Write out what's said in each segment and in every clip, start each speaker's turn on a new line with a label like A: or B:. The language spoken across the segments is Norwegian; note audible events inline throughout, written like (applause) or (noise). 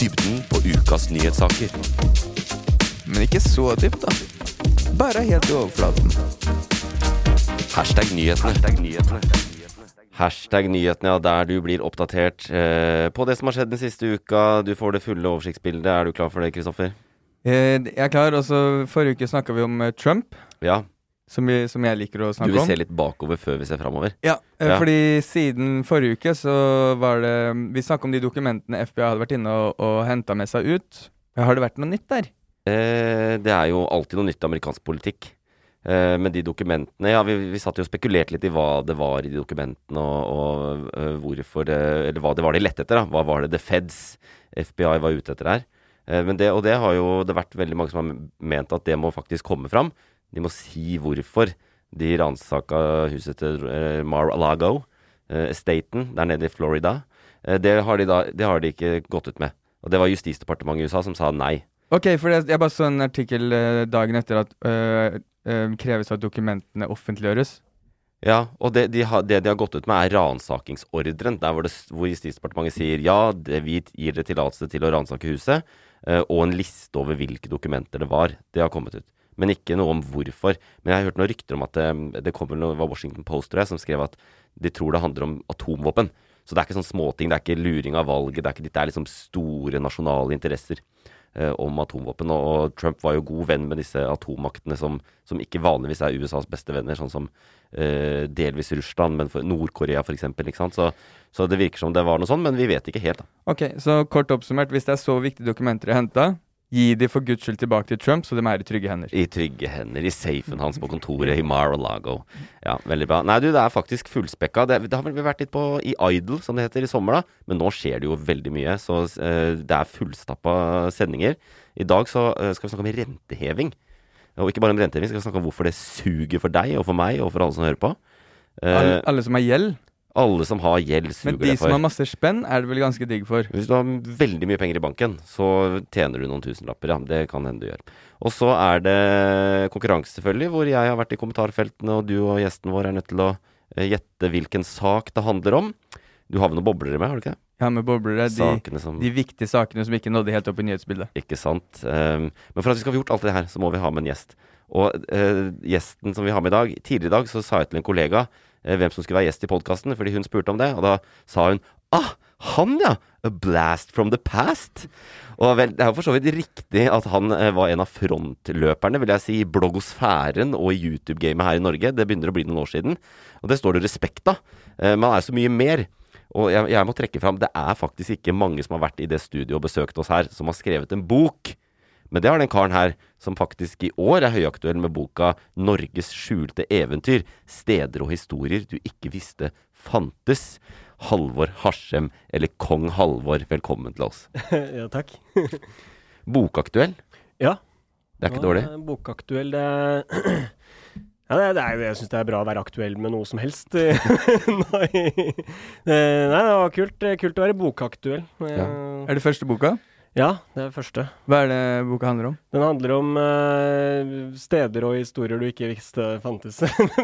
A: Dybden på ukas nyhetssaker.
B: Men ikke så dypt, da. Bare helt i overflaten.
A: Hashtag nyhetene. Hashtag nyhetene. ja, der du blir oppdatert eh, på det som har skjedd den siste uka. Du får det fulle oversiktsbildet. Er du klar for det, Kristoffer?
B: Eh, jeg er klar. Og så forrige uke snakka vi om eh, Trump,
A: Ja.
B: Som, vi, som jeg liker å snakke om.
A: Du vil se litt bakover før vi ser framover?
B: Ja, eh,
A: Ja.
B: fordi siden forrige uke så var det Vi snakka om de dokumentene FBI hadde vært inne og, og henta med seg ut. Har det vært noe nytt der?
A: Eh, det er jo alltid noe nytt i amerikansk politikk. Eh, men de dokumentene Ja, vi, vi satt jo og spekulerte litt i hva det var i de dokumentene, og, og eh, hvorfor det Eller hva det var de lette etter, da. Hva var det The Feds, FBI, var ute etter her? Eh, men det, og det har jo det vært veldig mange som har ment at det må faktisk komme fram. De må si hvorfor de ransaka huset til eh, Mar-a-Lago, eh, estaten der nede i Florida. Eh, det, har de da, det har de ikke gått ut med. Og det var Justisdepartementet i USA som sa nei.
B: Ok, for jeg, jeg bare så en artikkel dagen etter at øh, øh, kreves at dokumentene offentliggjøres.
A: Ja, og det de, har, det de har gått ut med, er ransakingsordren. Der hvor, det, hvor Justisdepartementet sier ja, det, vi gir dere tillatelse til å ransake huset, eh, og en liste over hvilke dokumenter det var. Det har kommet ut. Men ikke noe om hvorfor. Men jeg har hørt noen rykter om at det, det kommer noe, det var Washington Post tror jeg, som skrev at de tror det handler om atomvåpen. Så det er ikke sånn småting, det er ikke luring av valget, det er, ikke, det er liksom store nasjonale interesser eh, om atomvåpen. Og, og Trump var jo god venn med disse atommaktene som, som ikke vanligvis er USAs beste venner, sånn som eh, delvis Russland, men Nord-Korea f.eks. Så, så det virker som det var noe sånn, men vi vet ikke helt. da.
B: Ok, så kort oppsummert, hvis det er så viktige dokumenter å hente, gi de for guds skyld tilbake til Trump, så de er i trygge hender.
A: I trygge hender, i safen hans på kontoret i Mar-a-Lago. Ja, veldig bra. Nei, du, det er faktisk fullspekka. Det, det har vel vært litt på i Idol, som det heter, i sommer, da. Men nå skjer det jo veldig mye, så uh, det er fullstappa sendinger. I dag så uh, skal vi snakke om renteheving. Og ikke bare om renteheving, skal vi snakke om hvorfor det suger for deg og for meg og for alle som hører på. Uh,
B: Alle, alle som har gjeld,
A: alle som har gjeld, suger
B: men de som har masse spenn, er det vel ganske digg for.
A: Hvis du har veldig mye penger i banken, så tjener du noen tusenlapper. Ja, det kan hende du gjør. Og så er det konkurranse, selvfølgelig, hvor jeg har vært i kommentarfeltene, og du og gjesten vår er nødt til å eh, gjette hvilken sak det handler om. Du har vel noen boblere med, har du ikke det?
B: Ja, med boblere, de,
A: som
B: de viktige sakene som ikke nådde helt opp i nyhetsbildet.
A: Ikke sant. Um, men for at vi skal få gjort alt det her, så må vi ha med en gjest. Og uh, gjesten som vi har med i dag Tidligere i dag så sa jeg til en kollega hvem som skulle være gjest i podkasten, fordi hun spurte om det. Og da sa hun Ah, han ja! A blast from the past. Og vel, det er jo for så vidt riktig at han eh, var en av frontløperne, vil jeg si, i blogosfæren og i YouTube-gamet her i Norge. Det begynner å bli noen år siden. Og det står det respekt av. Eh, men han er så mye mer. Og jeg, jeg må trekke fram, det er faktisk ikke mange som har vært i det studioet og besøkt oss her, som har skrevet en bok. Men det har den karen her, som faktisk i år er høyaktuell med boka 'Norges skjulte eventyr'. Steder og historier du ikke visste fantes. Halvor Harsem, eller Kong Halvor, velkommen til oss. (laughs)
C: ja, takk. (laughs)
A: Bokaktuell?
C: Ja.
A: Det er ikke
C: Ja,
A: dårlig.
C: Bokaktuell, det er (clears throat) Ja, det, det er, jeg syns det er bra å være aktuell med noe som helst. (laughs) Nei, nei, det var kult, kult å være bokaktuell.
A: Ja.
B: Er det første boka?
C: Ja, det er det første.
B: Hva er det boka handler om?
C: Den handler om eh, steder og historier du ikke visste fantes.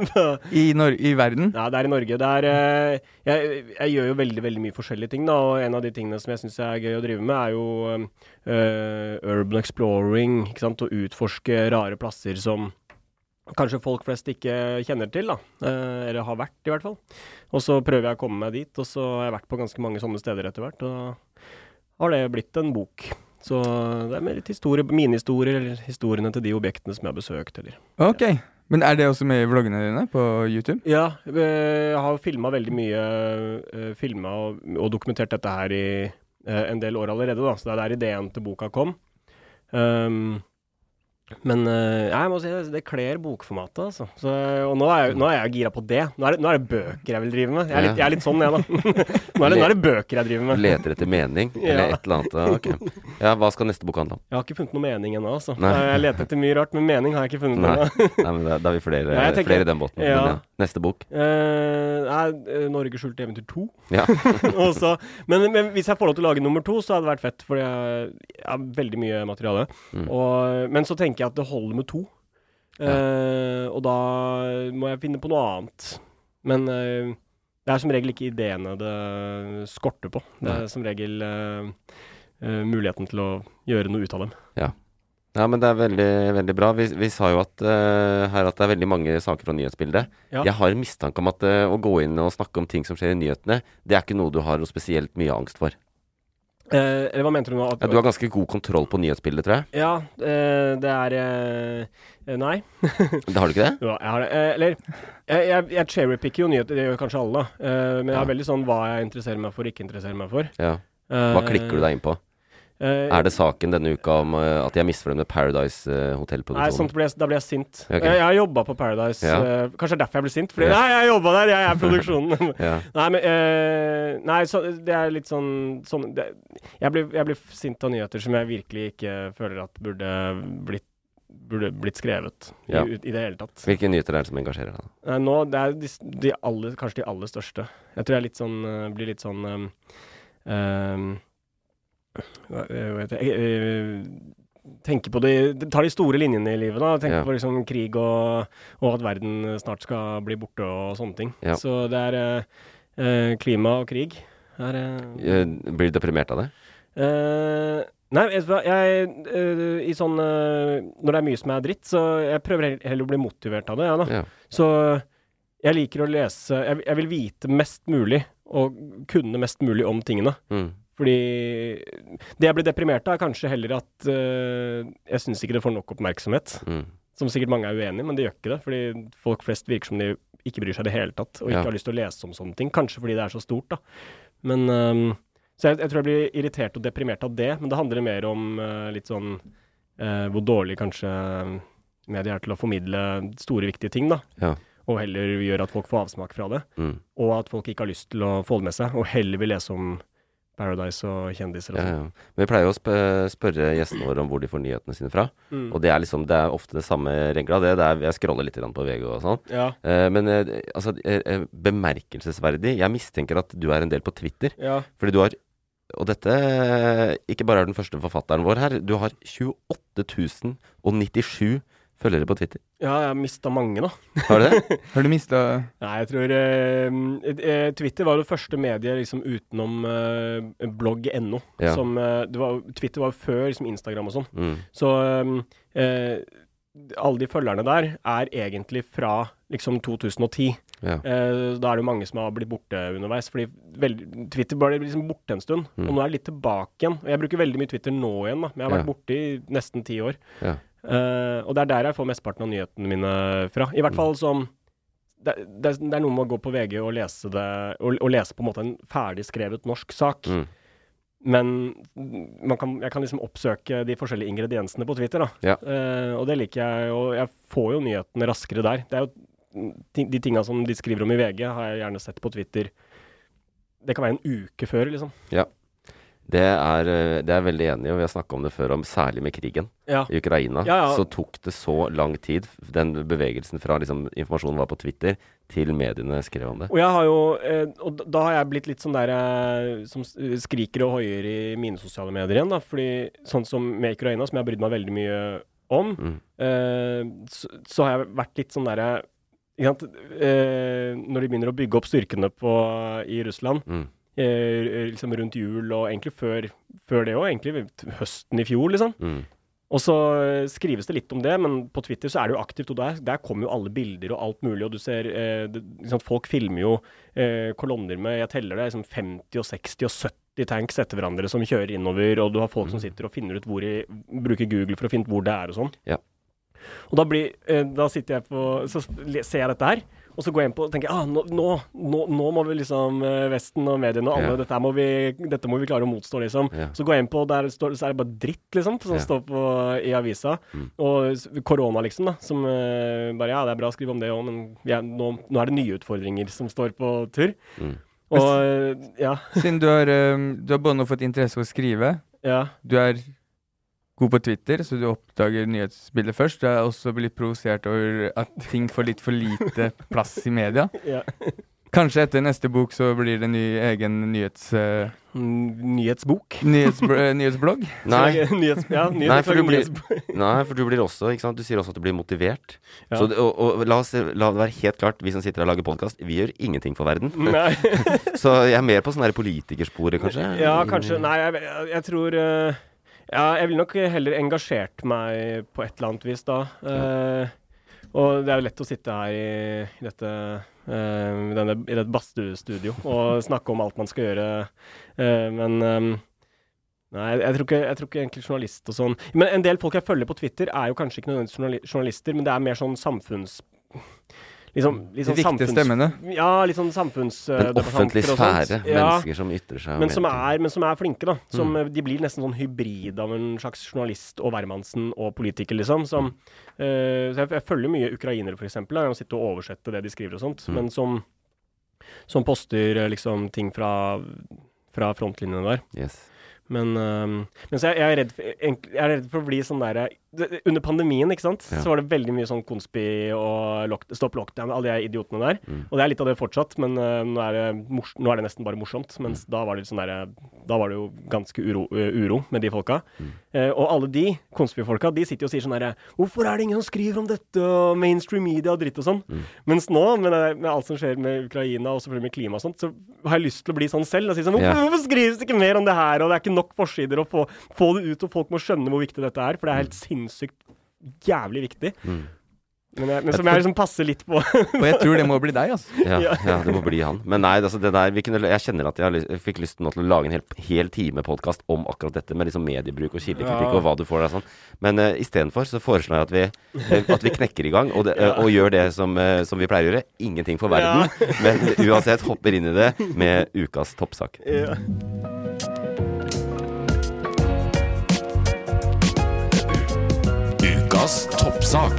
C: (laughs)
B: I, Nor I verden?
C: Ja, det er i Norge. Det er eh, jeg, jeg gjør jo veldig veldig mye forskjellige ting, da. Og en av de tingene som jeg syns er gøy å drive med, er jo eh, urban exploring. Ikke sant? Å utforske rare plasser som kanskje folk flest ikke kjenner til, da. Eh, eller har vært, i hvert fall. Og så prøver jeg å komme meg dit, og så har jeg vært på ganske mange sånne steder etter hvert. Og har det blitt en bok. Så det er mer litt historie, minihistorier, eller historiene til de objektene som jeg har besøkt, eller
B: Ok. Men er det også med i vloggene dine på YouTube?
C: Ja, eh, jeg har filma veldig mye. Uh, filma og, og dokumentert dette her i eh, en del år allerede, da. Så det er der ideen til boka kom. Um, men uh, jeg må si det, det kler bokformatet, altså. Så, og nå er, jeg, nå er jeg gira på det. Nå er det. nå er det bøker jeg vil drive med. Jeg er litt, jeg er litt sånn, jeg, da. (laughs) nå, er det, nå er det bøker jeg driver med.
A: Leter etter mening, eller
C: Ja.
A: et eller annet. Okay. Ja, hva skal neste bok handle om?
C: Jeg har ikke funnet noe mening ennå, altså.
A: Nei.
C: Jeg leter etter mye rart, men mening har jeg ikke funnet ennå.
A: Nei, men da, da er vi flere,
C: Ja, tenker-
A: flere i den båten.
C: Ja.
A: Men ja, neste bok.
C: Uh, nei, eh, Norge skjulte eventyr 2.
A: Ja. (laughs)
C: Også, men, men hvis jeg får lov til å lage nummer to, så hadde det vært fett, for jeg jeg har veldig mye materiale.
A: Mm.
C: Og, men så tenker jeg at det holder med to. Eh, og da må jeg finne på noe annet. Men uh, det er som regel ikke ideene det skorter på. Det er
A: Nei.
C: som regel uh, muligheten til å gjøre noe ut av dem.
A: Ja, men det er veldig, veldig bra. Vi, vi sa jo at, her at det er veldig mange saker fra nyhetsbildet.
C: Ja.
A: Jeg har en mistanke om at å gå inn og snakke om ting som skjer i nyhetene, det er ikke noe du har noe spesielt mye angst for.
C: Eh, eller hva mente du nå? At,
A: Ja, du har ganske god kontroll på nyhetsbildet, tror jeg.
C: Ja, eh, det er eh, eh, Nei. (laughs)
A: Det har du ikke det?
C: Ja, jeg har det. Eh, eller jeg, jeg, jeg cherrypicker jo nyheter, det gjør kanskje alle. Eh, men jeg har
A: Ja.
C: veldig sånn hva jeg interesserer meg for, ikke interesserer meg for.
A: Ja. Hva klikker du deg inn på?
C: Eh,
A: Er det saken denne uka om uh, at de er misfornøyd med Paradise-hotellproduksjonen?
C: Nei,
A: hotellproduksjonen?
C: sånt blir jeg, da blir jeg sint.
A: Okay.
C: Jeg, jeg har jobba på Paradise.
A: Ja.
C: Uh, kanskje det er derfor jeg blir sint. Fordi
A: Ja.
C: nei, jeg jobba der, jeg er produksjonen. (laughs)
A: Ja.
C: nei, men Nei, så, det er litt sånn, sånn det, jeg, blir, jeg blir sint av nyheter som jeg virkelig ikke føler at burde blitt Burde blitt skrevet
A: Ja.
C: i, i det hele tatt.
A: Hvilke nyheter er det som engasjerer deg?
C: Nei, nå, det er de, de aller, kanskje de aller største. Jeg tror jeg litt sånn, blir litt sånn um, um, eh, Tenker på de Tar de store linjene i livet, da. Tenker
A: Ja.
C: på liksom krig og, og at verden snart skal bli borte og sånne ting.
A: Ja.
C: Så det er eh, klima og krig. Er, eh,
A: Eh, Blir du deprimert av det?
C: Eh, nei, jeg, jeg eh, I sånn eh, Når det er mye som er dritt, så jeg prøver heller, å bli motivert av det, jeg, da.
A: Ja.
C: Så jeg liker å lese jeg, jeg vil vite mest mulig, og kunne mest mulig om tingene.
A: Mm.
C: Fordi det jeg blir deprimert av, er kanskje heller at uh, jeg syns ikke det får nok oppmerksomhet.
A: Mm.
C: Som sikkert mange er uenig i, men det gjør ikke det. Fordi folk flest virker som de ikke bryr seg i det hele tatt, og
A: Ja.
C: ikke har lyst til å lese om sånne ting. Kanskje fordi det er så stort, da. Men um, Så jeg, jeg tror jeg blir irritert og deprimert av det, men det handler mer om uh, litt sånn uh, hvor dårlig kanskje media er til å formidle store, viktige ting, da.
A: Ja.
C: Og heller gjør at folk får avsmak fra det.
A: Mm.
C: Og at folk ikke har lyst til å få det med seg, og heller vil lese om Paradise og kjendiser og
A: Ja,
C: sånn.
A: ja. Men vi pleier å sp spørre gjestene våre om hvor de får nyhetene sine fra.
C: Mm.
A: Og det er liksom, det er ofte det samme regla. Det, det er, jeg scroller litt på VG og sånn.
C: Ja.
A: Eh, men eh, altså, eh, eh, bemerkelsesverdig. Jeg mistenker at du er en del på Twitter. Fordi du har Og dette eh, ikke bare er den første forfatteren vår her. Du har 28 097 følgere på Twitter.
C: Ja, jeg har mista mange, da.
A: Har du det? (laughs)
B: Har du mista
C: Nei, jeg tror eh, eh, Twitter var det første mediet liksom utenom eh, blogg.no.
A: Ja.
C: Som eh, Twitter var jo før liksom Instagram og sånn.
A: Mm.
C: Så eh, eh, alle de følgerne der er egentlig fra liksom 2010.
A: Ja.
C: Eh, da er det jo mange som har blitt borte underveis. Fordi vel, Twitter ble liksom borte en stund,
A: Mm.
C: og nå er det litt tilbake igjen. Og jeg bruker veldig mye Twitter nå igjen, da. Men jeg har vært
A: Ja.
C: borte i nesten ti år.
A: Ja.
C: Eh, og det er der jeg får mesteparten av nyhetene mine fra. I hvert
A: Mm.
C: fall som det, det, det er noe med å gå på VG og lese det Og, og lese på en måte en ferdig skrevet norsk sak.
A: Mm.
C: Men man kan, jeg kan liksom oppsøke de forskjellige ingrediensene på Twitter, da.
A: Ja.
C: Uh, og det liker jeg, og jeg får jo nyhetene raskere der. Det er jo de tinga som de skriver om i VG, har jeg gjerne sett på Twitter. Det kan være en uke før, liksom.
A: Det, er, eh, det er veldig enig i, og vi har snakka om det før, om særlig med krigen
C: Ja.
A: i Ukraina.
C: Ja, ja.
A: Så tok det så lang tid, den bevegelsen fra liksom, informasjonen var på Twitter, til mediene skrev om det.
C: Og har jo eh, Og da har jeg blitt litt sånn der eh, som skriker og hoier i mine sosiale medier igjen, da. Fordi sånn som med Ukraina, som jeg har brydd meg veldig mye om,
A: Mm.
C: eh, så, så har jeg vært litt sånn derre? Eh, når de begynner å bygge opp styrkene på, i Russland,
A: Mm.
C: Eh, liksom rundt jul og egentlig før, før det òg, egentlig høsten i fjor, liksom,
A: Mm.
C: Og så eh, skrives det litt om det, men på Twitter så er det jo aktivt, og der, der kommer jo alle bilder og alt mulig, og du ser eh, det, liksom, Folk filmer jo eh, kolonner med, jeg teller det, liksom 50 og 60 og 70 tanks etter hverandre som kjører innover, og du har folk som sitter og finner ut hvor i Bruker Google for å finne ut hvor det er og sånn.
A: Ja.
C: Og da blir eh, Da sitter jeg på Så ser jeg dette her. Og så går jeg inn på og tenker ah, nå, nå, nå, nå må vi liksom eh, Vesten og mediene og alle
A: Ja.
C: dette, må vi, dette må vi klare å motstå, liksom.
A: Ja.
C: Så går jeg inn på, der står, så er det bare dritt, liksom, som
A: Ja.
C: står på, i avisa.
A: Mm.
C: Og korona, liksom, da. Som eh, bare Ja, det er bra å skrive om det òg, men er, nå, nå er det nye utfordringer som står på tur.
A: Mm.
C: Og ja.
B: Siden du har, eh, du har både nå fått interesse for å skrive,
C: Ja.
B: du er god på Twitter, så du oppdager nyhetsbildet først. Du er også blitt provosert over at ting får litt for lite plass i media. (laughs)
C: ja.
B: Kanskje etter neste bok så blir det ny egen nyhets,
C: Mm, Nyhetsbok.
B: nyhetsbl (laughs) eh, nyhetsblogg.
A: Nei. (laughs)
C: Nyhets, ja, nyhets,
A: Nei, for du blir- Nei, for du blir også ikke sant? Du sier også at du blir motivert.
C: Ja.
A: Så, og, og la, oss, la det være helt klart, vi som sitter her og lager podkast, vi gjør ingenting for verden.
C: Nei.
A: Så jeg er mer på sånn politikersporet, kanskje.
C: Ja, kanskje. Nei, jeg, jeg, tror eh, Ja, jeg ville nok heller engasjert meg på et eller annet vis da. Eh, og det er jo lett å sitte her i, dette uh, denne, i dette badstuestudio og snakke om alt man skal gjøre, uh, men um, Nei, jeg, tror ikke, jeg tror ikke egentlig journalist og sånn. Men en del folk jeg følger på Twitter, er jo kanskje ikke nødvendigvis journalister, men det er mer sånn samfunns... Liksom,
B: De
C: liksom
B: viktige stemmene.
C: Ja, litt sånn samfunns...
A: Den offentlige sfære.
C: Ja.
A: Mennesker som ytrer seg.
C: Men som, er, men som er flinke, da. Som,
A: Mm.
C: De blir nesten sånn hybrid av en slags journalist og hvermannsen og politiker, liksom. Som, eh, så jeg, jeg følger mye ukrainere, eksempel. Jeg kan sitte og oversetter det de skriver og sånt.
A: Mm.
C: Men som, som poster eh, liksom ting fra, fra frontlinjene der.
A: Yes.
C: Men, eh, men så jeg, jeg, er for, jeg er redd for å bli sånn det- Under pandemien, ikke sant,
A: Ja.
C: så var det veldig mye sånn konspi og lock, stopp lockdown, alle de idiotene der.
A: Mm.
C: Og det er litt av det fortsatt, men uh, nå, er det mors nå er det nesten bare morsomt. Mens da var det sånn der, Da var det jo ganske uro, uh, uro med de folka.
A: Mm.
C: Uh, og alle de konspifolka, de sitter jo og sier sånn herre Hvorfor er det ingen som skriver om dette, og mainstream media og dritt og sånn?
A: Mm.
C: Mens nå, med, med alt som skjer med Ukraina, og selvfølgelig med klima og sånt, så har jeg lyst til å bli sånn selv. Og si sånn Hvorfor,
A: Ja.
C: hvorfor skrives det ikke mer om det her, og det er ikke nok forsider, å få, få det ut, og folk må skjønne hvor viktig dette er, for det er helt sinnssykt jævlig viktig.
A: Mm.
C: Men, jeg, men som jeg liksom passer litt på.
B: Og jeg tror det må bli deg, altså. (laughs)
A: Ja,
C: Ja.
A: ja, det må bli han. Men nei, altså det der vi kunne, Jeg kjenner at jeg, har lyst, jeg fikk lyst nå til å lage en hel, hel time podkast om akkurat dette, med liksom mediebruk og kildekritikk
C: Ja.
A: og hva du får der sånn. Men uh, istedenfor så foreslår jeg at vi, uh, at vi knekker i gang og, det, uh, og gjør det som, uh, som vi pleier å gjøre. Ingenting for verden. Men uansett hopper inn i det med ukas toppsak.
C: Ja.
D: Ukas toppsak.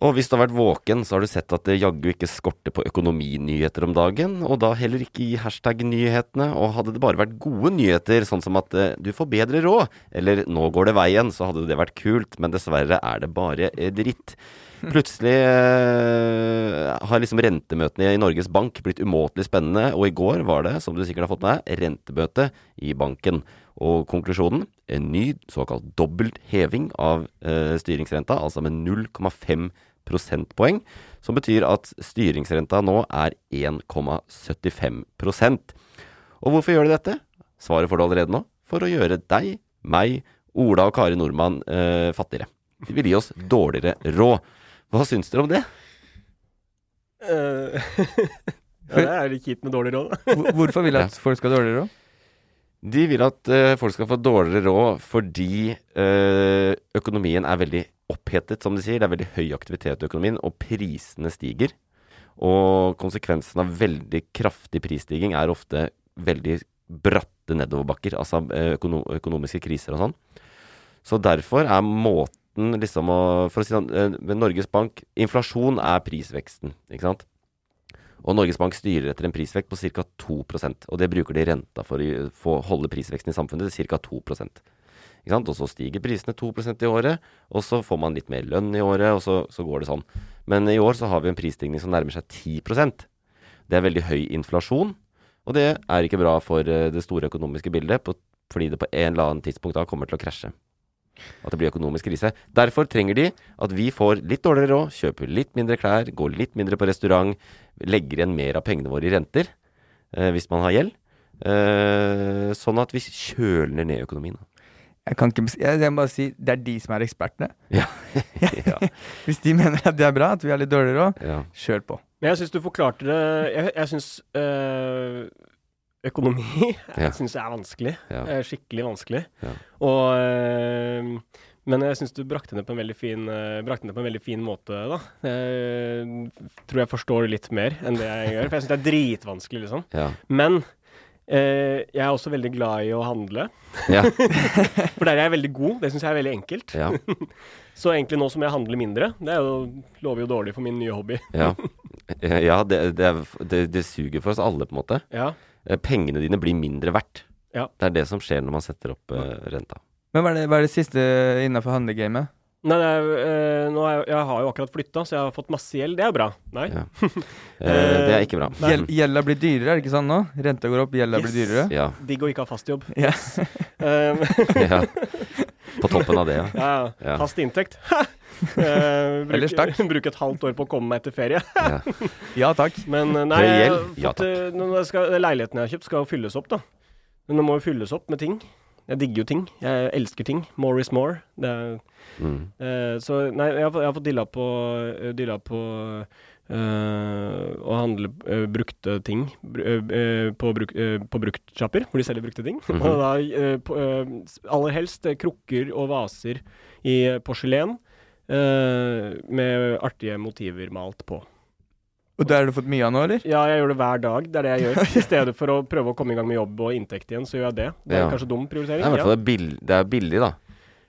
A: Og hvis du har vært våken, så har du sett at det jaggu ikke skorter på økonominyheter om dagen, og da heller ikke i hashtag-nyhetene. Og hadde det bare vært gode nyheter, sånn som at eh, du får bedre råd, eller nå går det veien, så hadde det vært kult, men dessverre er det bare eh, dritt. Plutselig eh, har liksom rentemøtene i Norges Bank blitt umåtelig spennende, og i går var det, som du sikkert har fått med deg, rentemøte i banken. Og konklusjonen en ny såkalt dobbelt heving av eh, styringsrenta, altså med 0,5 prosentpoeng, som betyr at styringsrenta nå er 1,75% Og hvorfor gjør de dette? Svaret får du allerede nå. For å gjøre deg, meg, Ola og Kari Nordmann eh, fattigere. De vil gi oss dårligere råd. Hva syns dere om det?
C: Uh, (laughs) ja, det er litt kjipt med dårlig råd.
B: Hvorfor vil jeg at folk skal ha dårligere råd?
A: De vil at uh, folk skal få dårligere råd fordi uh, økonomien er veldig opphetet, som de sier. Det er veldig høy aktivitet i økonomien, og prisene stiger. Og konsekvensen av veldig kraftig prisstiging er ofte veldig bratte nedoverbakker, altså eh, økono økonomiske kriser og sånn. Så derfor er måten liksom å For å si sånn, eh, Norges Bank Inflasjon er prisveksten, ikke sant? Og Norges Bank styrer etter en prisvekt på ca. 2% og det bruker de renta for å få holde prisveksten i samfunnet til ca. 2% ikke sant? Og så stiger prisene 2% i året, og så får man litt mer lønn i året, og så, så går det sånn. Men i år så har vi en prisstigning som nærmer seg 10% Det er veldig høy inflasjon, og det er ikke bra for eh, det store økonomiske bildet, på, fordi det på en eller annen tidspunkt da kommer til å krasje. At det blir økonomisk krise. Derfor trenger de at vi får litt dårligere råd, kjøper litt mindre klær, går litt mindre på restaurant, legger igjen mer av pengene våre i renter eh, hvis man har gjeld. Eh, sånn at vi kjøler ned økonomien.
B: Jeg kan ikke jeg, jeg må bare si det er de som er ekspertene. (laughs)
A: Ja. ja.
B: Hvis de mener at det er bra, at vi er litt dårligere òg,
A: ja.
B: kjør på.
C: Men jeg syns du forklarte det Jeg, jeg syns økonomi
A: Ja. (laughs)
C: jeg synes er vanskelig.
A: Ja.
C: Eh, Skikkelig vanskelig.
A: Ja.
C: Og eh, Men jeg syns du brakte det på en veldig fin eh, Brakte det på en veldig fin måte, da. Jeg tror jeg forstår litt mer enn det jeg gjør. For jeg syns det er dritvanskelig, liksom.
A: ja.
C: Men eh, jeg er også veldig glad i å handle.
A: ja. (laughs)
C: For der er jeg veldig god. Det syns jeg er veldig enkelt.
A: ja. (laughs)
C: Så egentlig nå som jeg handler mindre, det jo, lover jo dårlig for min nye hobby.
A: Ja, (laughs) ja det, det, det, det suger for oss alle, på en måte.
C: Ja.
A: Eh, Pengene dine blir mindre verdt.
C: Ja.
A: Det er det som skjer når man setter opp eh, renta.
B: Men hva er det, hva er det siste innafor handlegamet?
C: Nei, nei er, eh, nå er, jeg- jeg har jo akkurat flytta, så jeg har fått masse gjeld. Det er bra. Nei.
A: Ja. (laughs) Eh, det er ikke bra.
B: Gjel, gjelda blir dyrere, er det ikke sant nå? Renta går opp, gjelda blir dyrere.
A: Ja.
C: Digg å ikke ha fast jobb.
B: Ja.
C: Um, (laughs) (laughs)
A: ja. På toppen av det, ja.
C: ja,
A: Ja.
C: fast inntekt. Uh, bruk,
B: Ellers takk.
C: Bruke et halvt år på å komme meg etter ferie.
A: ja.
B: ja takk.
C: Men nei,
A: Høy
C: jeg
A: gjeld?
C: har
A: Ja,
C: fått, eh, skal, leiligheten jeg har kjøpt, skal jo fylles opp, da. Men det må jo fylles opp med ting. Jeg digger jo ting. Jeg elsker ting. More is more. Er,
A: Mm.
C: eh, så nei, jeg har, jeg har fått dilla på, eh, dilla på Uh, å handle uh, brukte ting uh, eh, eh, på, bruk, på bruktsjapper, hvor de selger brukte ting.
A: Mhm. (laughs)
C: Og da eh, på, eh, aller helst eh, krukker og vaser i eh, porselen eh, med artige motiver malt på.
B: Og det har du fått mye av nå, eller?
C: Ja, jeg gjør det hver dag. Det er det jeg gjør. (laughs) I stedet for å prøve å komme i gang med jobb og inntekt igjen, så gjør jeg det. Det er
A: Ja.
C: kanskje dum prioritering.
A: Nei, i hvert fall
C: ja.
A: billig, det er billig, da.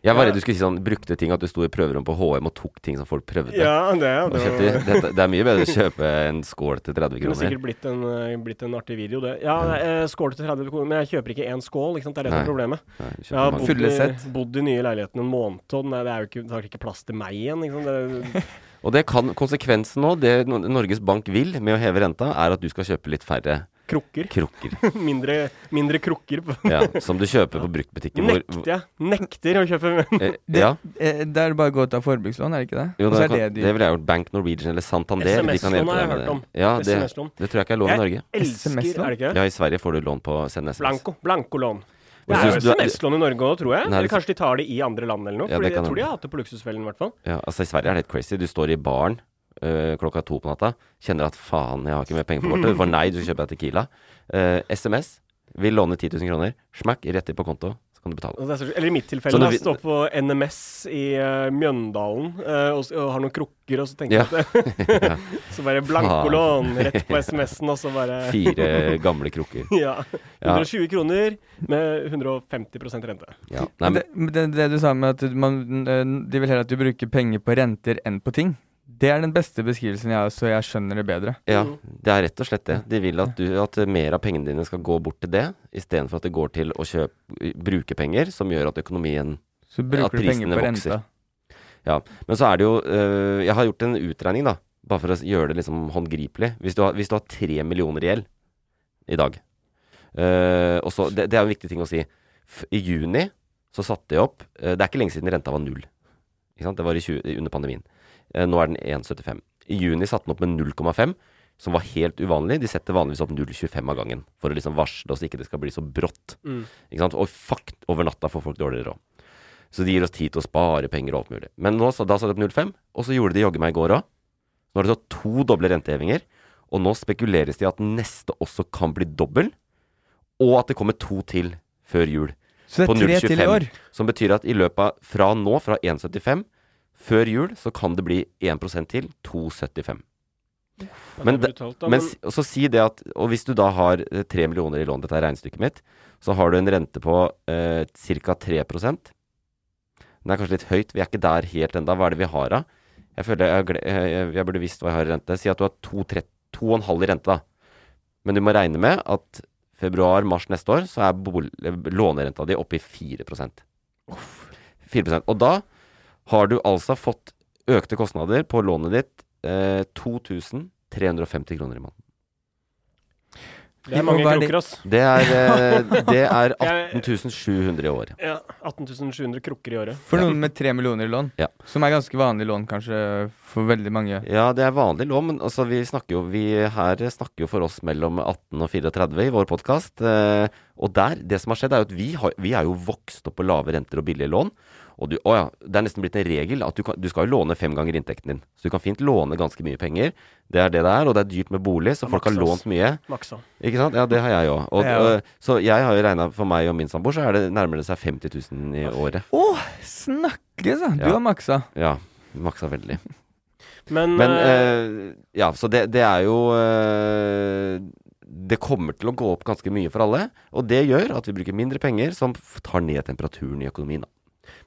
A: Jeg var
C: Ja.
A: redd du skulle si sånn brukte ting, at du sto i prøverom på HM og tok ting som folk prøvde.
C: ja, det, er- det,
A: kjøpte,
C: var-
A: dette, det er mye bedre å kjøpe en skål til (laughs) 30 kroner.
C: det kunne sikkert blitt en, eh, blitt en artig video, det. Ja, eh, skål til 30 kroner, men jeg kjøper ikke én skål, ikke sant. Det er det som er problemet.
A: Nei,
C: Jeg har bodd i, bodd i nye leiligheten en måned, og nei, det, er jo ikke, det har ikke plass til meg igjen. Ikke sant? Det, (laughs)
A: Og det kan, konsekvensen nå, det Norges Bank vil med å heve renta, er at du skal kjøpe litt færre
C: krukker.
A: krukker. (laughs)
C: mindre, mindre krukker.
A: Ja, som du kjøper på bruktbutikken.
C: Nekter jeg. Nekter å kjøpe
A: Eh, (laughs)
B: Det,
A: ja,
B: eh, det er bare å gå ut av forbrukslån, er det ikke det?
A: jo, det,
B: er det
A: det ville jeg gjort. Bank Norwegian eller Santander.
C: SMS-lån har jeg hørt
A: det.
C: om.
A: Ja, det, det tror jeg ikke er lov i Norge.
C: Jeg
B: Elsker
C: Er det ikke det?
A: Ja, i Sverige får du lån på send SMS.
C: Blanko. Blankolån. Det er jo SMS-lån i Norge òg, tror jeg.
A: Nei,
C: Eller kanskje de tar det i andre land eller noe.
A: Ja,
C: Fordi jeg tror de har hatt det på Luksusfellen i hvert fall.
A: Ja, altså I Sverige er det helt crazy. Du står i baren øh, klokka to på natta, kjenner at faen, jeg har ikke mer penger på kortet. Du (laughs) får nei, du kjøper deg Tequila. Uh, SMS. Vil låne 10 000 kroner. Smakk, rett inn på konto, så kan du betale.
C: Er Eller i mitt tilfelle,
A: du
C: da,
A: vil-
C: stå på NMS i uh, Mjøndalen uh, og, og har noen krukker, og så tenker
A: Ja.
C: jeg at
A: Ja. (laughs) (laughs)
C: Så bare blankolån rett på SMS-en, og så bare (laughs)
A: Fire gamle krukker.
C: Ja.
A: Ja.
C: 120 kroner med 150% rente.
A: Ja. Nei,
B: Men
A: men,
B: det, det, det du sa med at man, eh, de vil heller at du bruker penger på renter enn på ting, det er den beste beskrivelsen jeg har, så jeg skjønner det bedre.
A: ja, det er rett og slett det. De vil at, du, at mer av pengene dine skal gå bort til det, istedenfor at det går til å kjøpe, bruke penger, som gjør at økonomien
B: Så bruker du penger på
A: vokser.
B: renta.
A: Ja, men så er det jo øh, Jeg har gjort en utregning, da. Bare for å gjøre det liksom håndgripelig. Hvis du har, hvis du har tre millioner i gjeld i dag øh, og så, det, det er en viktig ting å si. F I juni så satte jeg opp øh, Det er ikke lenge siden renta var null. Ikke sant? Det var i 20, under pandemien. Eh, nå er den 1,75. I juni satte den opp med 0,5, som var helt uvanlig. De setter vanligvis opp 0,25 av gangen for å liksom varsle oss ikke det skal bli så brått.
C: Mm.
A: Ikke sant? Og fuck, over natta får folk dårligere råd. Så de gir oss tid til å spare penger og alt mulig. Men nå, så, da satte de opp 0,5, og så gjorde de jaggu meg i går òg. Nå har de tatt to doble rentehevinger, og nå spekuleres det i at neste også kan bli dobbel, og at det kommer to til før jul.
B: Så det er tre til i år.
A: Som betyr at i løpet av fra nå, fra 1,75, før jul, så kan det bli 1% til 2,75. Men
C: brutalt, da,
A: Men
C: men-
A: så si det at Og hvis du da har eh, tre millioner i lån, dette er regnestykket mitt, så har du en rente på eh, ca. 3% Den er kanskje litt høyt, vi er ikke der helt enda. Hva er det vi har da? Jeg føler jeg, jeg, jeg burde visst hva jeg har i rente. Si at du har 2,5 i rente, da. Men du må regne med at februar-mars neste år, så er lånerenta di oppe i 4 4 Og da har du altså fått økte kostnader på lånet ditt eh, 2350 kroner i måneden.
C: Det er mange
B: er
C: kroker, ass.
A: Det er, eh, det (laughs) er
C: Jeg-
A: 18 700 i året.
C: Ja, 18 700 krukker i året.
B: For noen med tre millioner i lån,
A: Ja.
B: som er ganske vanlig lån kanskje for veldig mange.
A: Ja, det er vanlig lån, men altså, vi snakker jo Vi her snakker jo for oss mellom 18 og 34 i vår podkast. Eh, og der, det som har skjedd, er jo at vi, har, vi er jo vokst opp på lave renter og billige lån. Og du, å ja, det er nesten blitt en regel at du, kan, du skal jo låne fem ganger inntekten din. Så du kan fint låne ganske mye penger. Det er det det er, og det er dyrt med bolig, så
C: Ja,
A: folk har lånt mye.
C: Maksa.
A: Ikke sant? Ja, det har jeg òg. Og, så jeg har jo regna for meg og min samboer, så er det nærmer det seg 50 000 i året.
B: Å, snakkes, da! Du
A: Ja.
B: har maksa.
A: Ja. Maksa veldig.
C: Men,
A: Men
C: eh,
A: eh, ja, så det, det er jo eh, Det kommer til å gå opp ganske mye for alle. Og det gjør at vi bruker mindre penger, som tar ned temperaturen i økonomien. Da.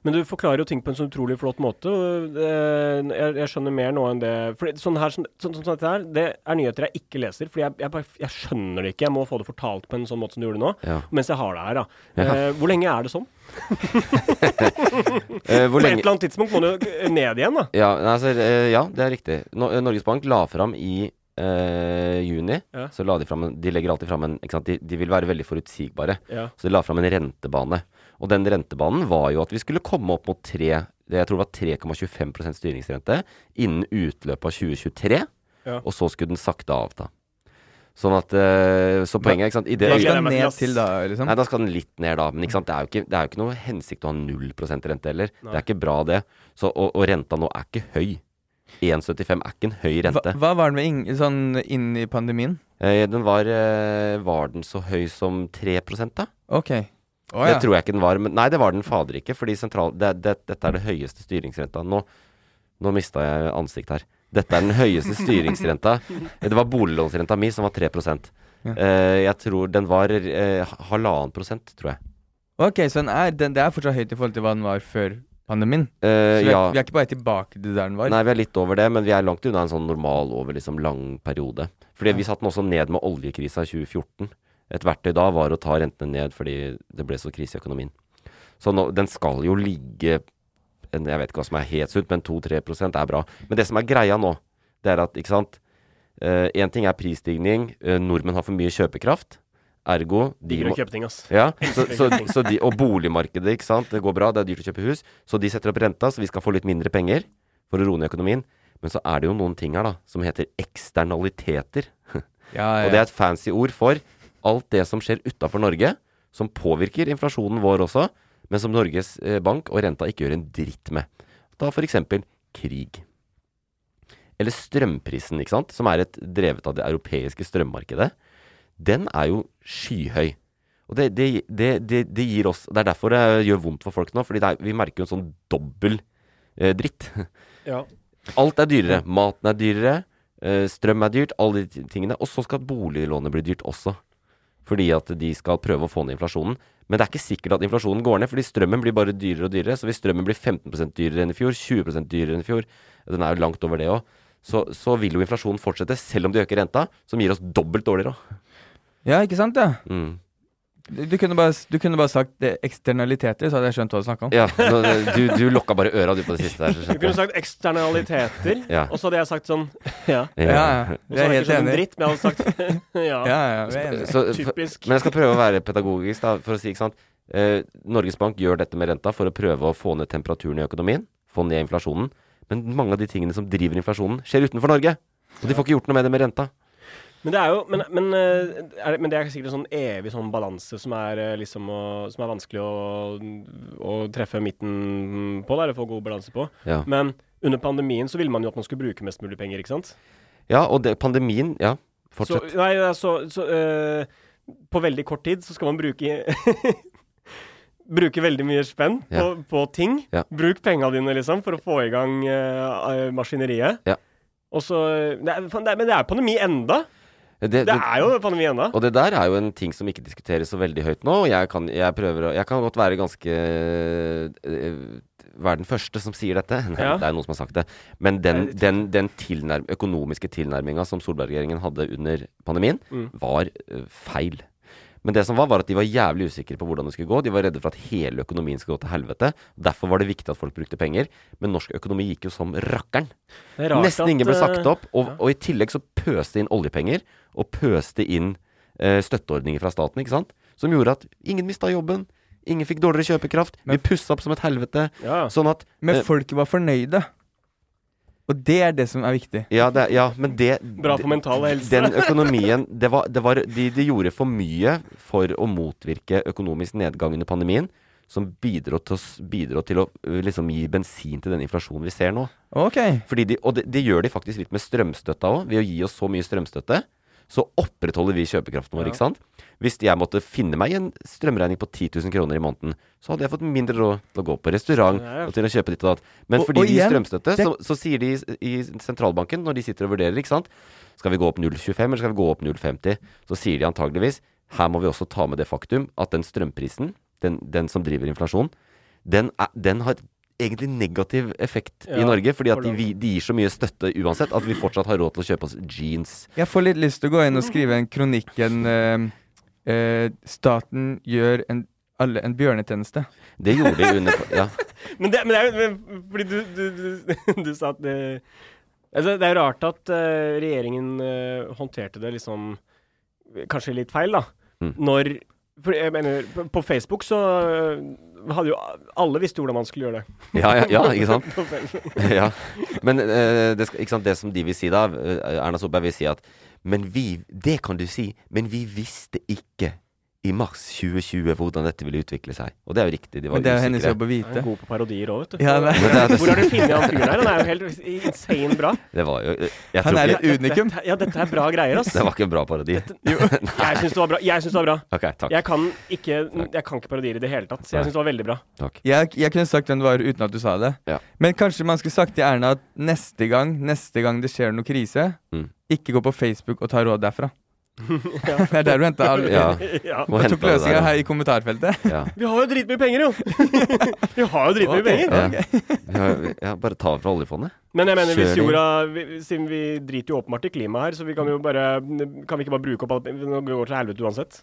C: Men du forklarer jo ting på en så utrolig flott måte. jeg, jeg skjønner mer nå enn det For sånn her, sånn, sånn, sånn dette her, det er nyheter jeg ikke leser. For jeg, jeg, jeg skjønner det ikke. Jeg må få det fortalt på en sånn måte som du gjorde nå.
A: Ja.
C: Mens jeg har det her, da.
A: Ja.
C: Eh, hvor lenge er det sånn? (laughs)
A: Eh,
C: På et eller annet tidspunkt må du ned igjen, da.
A: ja, altså, eh, ja, det er riktig. Eh, Norges Bank la fram i eh, juni.
C: Ja.
A: Så la de fram De legger alltid fram en? De, de vil være veldig forutsigbare.
C: Ja.
A: Så de la fram en rentebane. Og den rentebanen var jo at vi skulle komme opp mot 3, det jeg tror var 3,25 styringsrente innen utløpet av 2023.
C: Ja.
A: Og så skulle den sakte avta. Sånn at eh, Så poenget, ikke sant I det
C: Hva
B: Hva skal
C: den
B: ned til da, liksom?
A: Nei, da skal den litt ned, da. Men ikke sant? Det, er jo ikke, det er jo ikke noe hensikt å ha 0% rente heller. Det er ikke bra, det. Så, og, og renta nå er ikke høy. 1,75 er ikke en høy rente.
B: hva var den med ing sånn inn i pandemien?
A: Eh, den var, eh, var den så høy som 3 da?
B: OK. Å
A: Det tror jeg ikke den var. Men nei, det var den fader ikke. Fordi sentral, det, det, dette er det høyeste styringsrenta. Nå, nå mista jeg ansikt her. Dette er den høyeste (laughs) styringsrenta. Det var boliglånsrenta mi som var 3
B: Ja.
A: uh, Jeg tror den var eh, halvannen prosent, tror jeg.
B: Ok, så den er, den, det er fortsatt høyt i forhold til hva den var før pandemien?
A: Uh,
B: Så vi er,
A: ja.
B: vi er ikke bare tilbake til der den var?
A: Nei, vi er litt over det, men vi er langt unna en sånn normal over liksom lang periode. Fordi vi satte den også ned med oljekrisa i 2014. Et verktøy da var å ta rentene ned fordi det ble så krise i økonomien. Så nå, den skal jo ligge Jeg vet ikke hva som er helt sunt, men 2-3% er bra. Men det som er greia nå, det er at, ikke sant Én ting er prisstigning. Uh, nordmenn har for mye kjøpekraft. Ergo de må,
C: å kjøpe ting, ass.
A: ja, (laughs) så, så, så de, og boligmarkedet, ikke sant. Det går bra, det er dyrt å kjøpe hus. Så de setter opp renta, så vi skal få litt mindre penger for å roe ned økonomien. Men så er det jo noen ting her da, som heter eksternaliteter.
B: Ja,
A: Og det er et fancy ord for alt det som skjer utafor Norge, som påvirker inflasjonen vår også, men som Norges eh, Bank og renta ikke gjør en dritt med. Da f.eks. krig. Eller strømprisen, ikke sant, som er et drevet av det europeiske strømmarkedet. Den er jo skyhøy. Og det, det, det, det, det gir oss Det er derfor det gjør vondt for folk nå, fordi er, vi merker jo en sånn dobbel eh, dritt. (laughs)
C: Ja.
A: Alt er dyrere. Maten er dyrere. eh, strøm er dyrt. Alle de tingene. Og så skal boliglånet bli dyrt også. Fordi at de skal prøve å få ned inflasjonen. Men det er ikke sikkert at inflasjonen går ned, fordi strømmen blir bare dyrere og dyrere. Så hvis strømmen blir 15 dyrere enn i fjor, 20 dyrere enn i fjor, den er jo langt over det òg, så, så vil jo inflasjonen fortsette, selv om de øker renta, som gir oss dobbelt dårligere òg.
B: ja, ikke sant? Ja.
A: Mm.
B: Du, kunne bare, du kunne bare sagt det, eksternaliteter, så hadde jeg skjønt hva du snakka om.
A: Ja, du, du lokka bare øra du på det siste der. så
C: Du kunne sagt eksternaliteter,
A: Ja.
C: og så hadde jeg sagt sånn Ja.
B: Ja, ja.
C: Og
B: Vi
C: så
B: er
C: hadde jeg
B: helt
C: ikke skjønt en dritt, men jeg hadde sagt (laughs) (laughs) ja.
B: Ja, ja, vi er enige.
A: Så,
C: Typisk.
A: men jeg skal prøve å være pedagogisk, da, for å si, ikke sant. Eh, Norges Bank gjør dette med renta for å prøve å få ned temperaturen i økonomien, få ned inflasjonen. Men mange av de tingene som driver inflasjonen, skjer utenfor Norge. Og de får ikke gjort noe med det med renta.
C: Men det er jo Men, men, eh, er det, men det er sikkert en sånn evig sånn balanse som er eh, liksom å, Som er vanskelig å, å treffe midten på, eller få god balanse på.
A: Ja,
C: Men under pandemien så ville man jo at man skulle bruke mest mulig penger, ikke sant?
A: ja og det, pandemien Ja,
C: Så, nei, så, så øh, På veldig kort tid så skal man bruke (laughs) Bruke veldig mye spenn på,
A: Ja.
C: på ting.
A: Ja.
C: Bruk penga dine, liksom, for å få i gang uh, maskineriet.
A: Ja.
C: Og så det er, Men det er pandemi enda!
A: Det,
C: Det
A: det,
C: er jo pandemi ennå.
A: og det der er jo en ting som ikke diskuteres så veldig høyt nå. og Jeg kan, jeg prøver Jeg kan godt være ganske øh, Være den første som sier dette. (laughs) Nei,
C: Ja.
A: Det er noen som har sagt det. Men den, den, den tilnærm, økonomiske tilnærminga som Solberg-regjeringen hadde under pandemien,
C: Mm.
A: var øh, feil. Men det som var, var at de var jævlig usikre på hvordan det skulle gå. De var redde for at hele økonomien skulle gå til helvete. Derfor var det viktig at folk brukte penger. Men norsk økonomi gikk jo som rakkeren.
C: Er
A: Nesten
C: at,
A: ingen ble sagt
C: eh,
A: opp. Og,
C: ja.
A: og i tillegg så pøste inn oljepenger, og pøste inn eh, støtteordninger fra staten, ikke sant? Som gjorde at ingen mista jobben. Ingen fikk dårligere kjøpekraft.
B: Men-
A: Vi pussa opp som et helvete.
C: Ja.
A: Sånn at
B: Men
A: eh,
B: folket var fornøyde. Og det er det som er viktig.
A: Ja, det, ja men det
C: Bra for mental helse.
A: Den økonomien det var, det var, de, de gjorde for mye for å motvirke økonomisk nedgang under pandemien, som bidro til, å bidro til å liksom gi bensin til den inflasjonen vi ser nå.
B: Ok.
A: Fordi de, og det, de gjør de faktisk litt med strømstøtta òg. Ved å gi oss så mye strømstøtte, så opprettholder vi kjøpekraften vår,
C: Ja.
A: ikke sant? Hvis jeg måtte finne meg en strømregning på 10 000 kroner i måneden, så hadde jeg fått mindre råd til å gå på restaurant og til å kjøpe ditt og datt. Men
B: Og-
A: fordi
B: og
A: vi gir strømstøtte,
B: det-
A: så, så sier de i, i sentralbanken, når de sitter og vurderer, ikke sant Skal vi gå opp 0,25 eller skal vi gå opp 0,50? Så sier de antageligvis her må vi også ta med det faktum at den strømprisen, den, den som driver inflasjon, den, er, den har egentlig negativ effekt i Norge. Fordi at de, de gir så mye støtte uansett at vi fortsatt har råd til å kjøpe oss jeans.
B: Jeg får litt lyst til å gå inn og skrive en kronikk en uh, uh, Staten gjør en, alle en bjørnetjeneste.
A: Det gjorde de under Ja. (laughs)
C: Men det, men det er jo Fordi du, du, du, (laughs) du sa at det altså, Det er jo rart at uh, regjeringen håndterte det liksom Kanskje litt feil, da.
A: Mm.
C: Når for jeg mener, på, på Facebook så hadde jo Alle visste hvordan man skulle gjøre det.
A: Ja, ja, ja, ikke sant? (laughs) Ja. Men eh, det, skal, ikke sant, det som de vil si da, eh, Erna Solberg vil si at Men vi Det kan du si, men vi visste ikke i mars 2020 hvordan dette ville utvikle seg. Og det er jo riktig. De var
B: Men det er jo hennes jobb å
C: vite.
B: vite.
C: er god på parodier òg, vet du.
B: Ja,
C: Hvor har du funnet han fyren her? Han er jo helt (laughs) insane bra.
A: Det var jo jeg
B: Han er et unikum.
C: Dette, ja, dette er bra greier, ass.
A: Det var ikke en bra parodi. (laughs)
C: Jeg syns det var bra. Jeg synes det var bra.
A: Ok, takk.
C: Jeg kan ikke, jeg kan ikke parodier i det hele tatt, så jeg syns det var veldig bra.
A: takk.
B: Jeg, jeg kunne sagt hvem det var uten at du sa det.
A: Ja.
B: Men kanskje man skulle sagt til Erna at neste gang Neste gang det skjer noe krise,
A: Mm.
B: ikke gå på Facebook og ta råd derfra. (laughs) Det er der du henta all
A: Ja.
C: Ja.
B: Tok løsninga her i kommentarfeltet.
A: ja.
C: Vi har jo dritmye penger, jo! (laughs) Vi har jo dritmye
B: okay.
C: penger.
A: Ja. Ja, ja, bare ta fra oljefondet.
C: Men jeg mener, hvis jorda vi- Siden vi driter jo åpenbart i klimaet her, så vi kan jo bare Kan vi ikke bare bruke opp alt Nå går det til helvete uansett.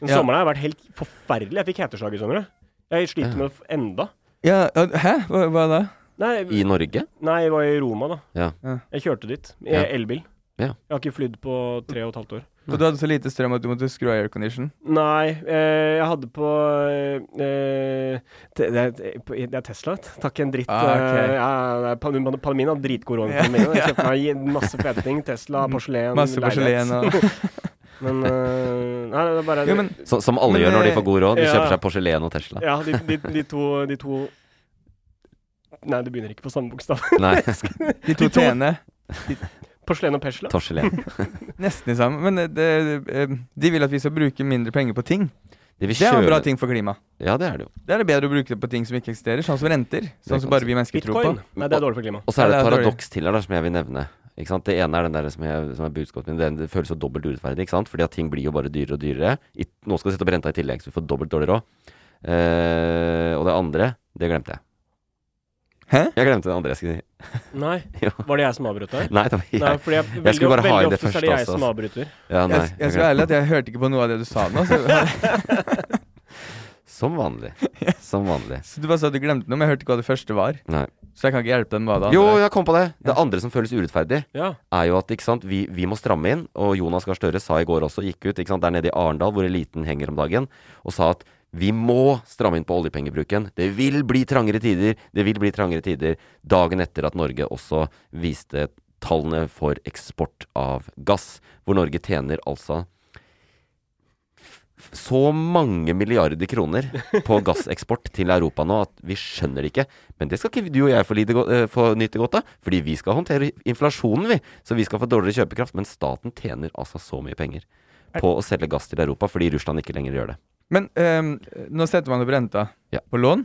C: Den
B: Ja.
C: sommeren har vært helt forferdelig. Jeg fikk heteslag i sommer. jeg. Sliter med det enda.
B: Ja, hæ? Hva, hva da?
C: Nei,
A: I Norge?
C: nei, jeg var i Roma, da. Jeg kjørte dit. I elbil.
A: Ja.
C: Jeg har ikke flydd på tre og et halvt år.
B: Og du hadde så lite strøm at du måtte skru av aircondition?
C: Nei, eh, jeg hadde på eh, det, det, det er Tesla, vet du. Takk en dritt.
B: Ah, okay.
C: eh, ja, Palmin har dritgod råd. (laughs) Jeg kjøpte meg masse fete ting. Tesla, porselen,
B: Masse porselen og (laughs) (laughs)
C: Men uh, Nei, det er bare
B: Jo, men
A: Så, som alle
B: Men,
A: gjør når de
B: eh,
A: får god råd. De
C: ja.
A: kjøper seg porselen og Tesla.
C: Ja, de, de, de to De to Nei, det begynner ikke på samme bokstav.
A: Nei,
B: de to- t-ene
C: Porselen og Pesla.
A: torselen. (laughs)
B: nesten det samme. Men det, det, eh, de vil at vi skal bruke mindre penger på ting.
A: De vil
B: Det er en bra ting for klimaet.
A: Ja, det er det jo.
B: Det er det bedre å bruke det på ting som ikke eksisterer, sånn som renter. Sånn som bare vi mennesker tror
C: Bitcoin.
B: på.
C: Nei, det er dårlig for klimaet.
A: Og så er det et paradoks til her som jeg vil nevne. Ikke sant? Det ene er den der som, jeg, som er budskapet mitt. Det, det føles så dobbelt urettferdig. Ikke sant? Fordi at ting blir jo bare dyrere og dyrere. I, nå skal du sette opp renta i tillegg, så vi får dobbelt dårlig råd. Eh, og det andre, det glemte jeg.
B: Hæ?
A: Jeg glemte det andre jeg skulle si.
C: Nei, (laughs) var det jeg som avbrøt deg?
A: Nei, det var
C: Nei, fordi jeg, veldig,
A: skulle bare ha
C: veldig
A: inn det
C: ofte er det jeg
A: også,
C: som
A: altså.
C: avbryter.
A: Ja, nei,
B: Jeg, jeg skal være ærlig at jeg hørte ikke på noe av det du sa nå. Så, (laughs)
A: Som vanlig. Som vanlig.
B: så du bare sa at du glemte noe, men jeg hørte ikke hva det første var.
A: Nei.
B: Så jeg kan ikke hjelpe deg med hva det
A: Jo,
B: andre
A: jeg kom på det. Det andre som føles urettferdig,
C: Ja.
A: er jo at ikke sant, vi, vi må stramme inn. Og Jonas Gahr Støre sa i går også, gikk ut ikke sant, der nede i Arendal, hvor eliten henger om dagen, og sa at vi må stramme inn på oljepengebruken. Det vil bli trangere tider. Det vil bli trangere tider. Dagen etter at Norge også viste tallene for eksport av gass, hvor Norge tjener altså så mange milliarder kroner på (laughs) gasseksport til Europa nå at vi skjønner det ikke. Men det skal ikke du og jeg få, lide, eh, få nyte godt av, fordi vi skal håndtere inflasjonen, vi. Så vi skal få dårligere kjøpekraft. Men staten tjener altså så mye penger på å selge gass til Europa fordi Russland ikke lenger gjør det.
B: Men um, nå setter man opp renta
A: Ja.
B: på lån.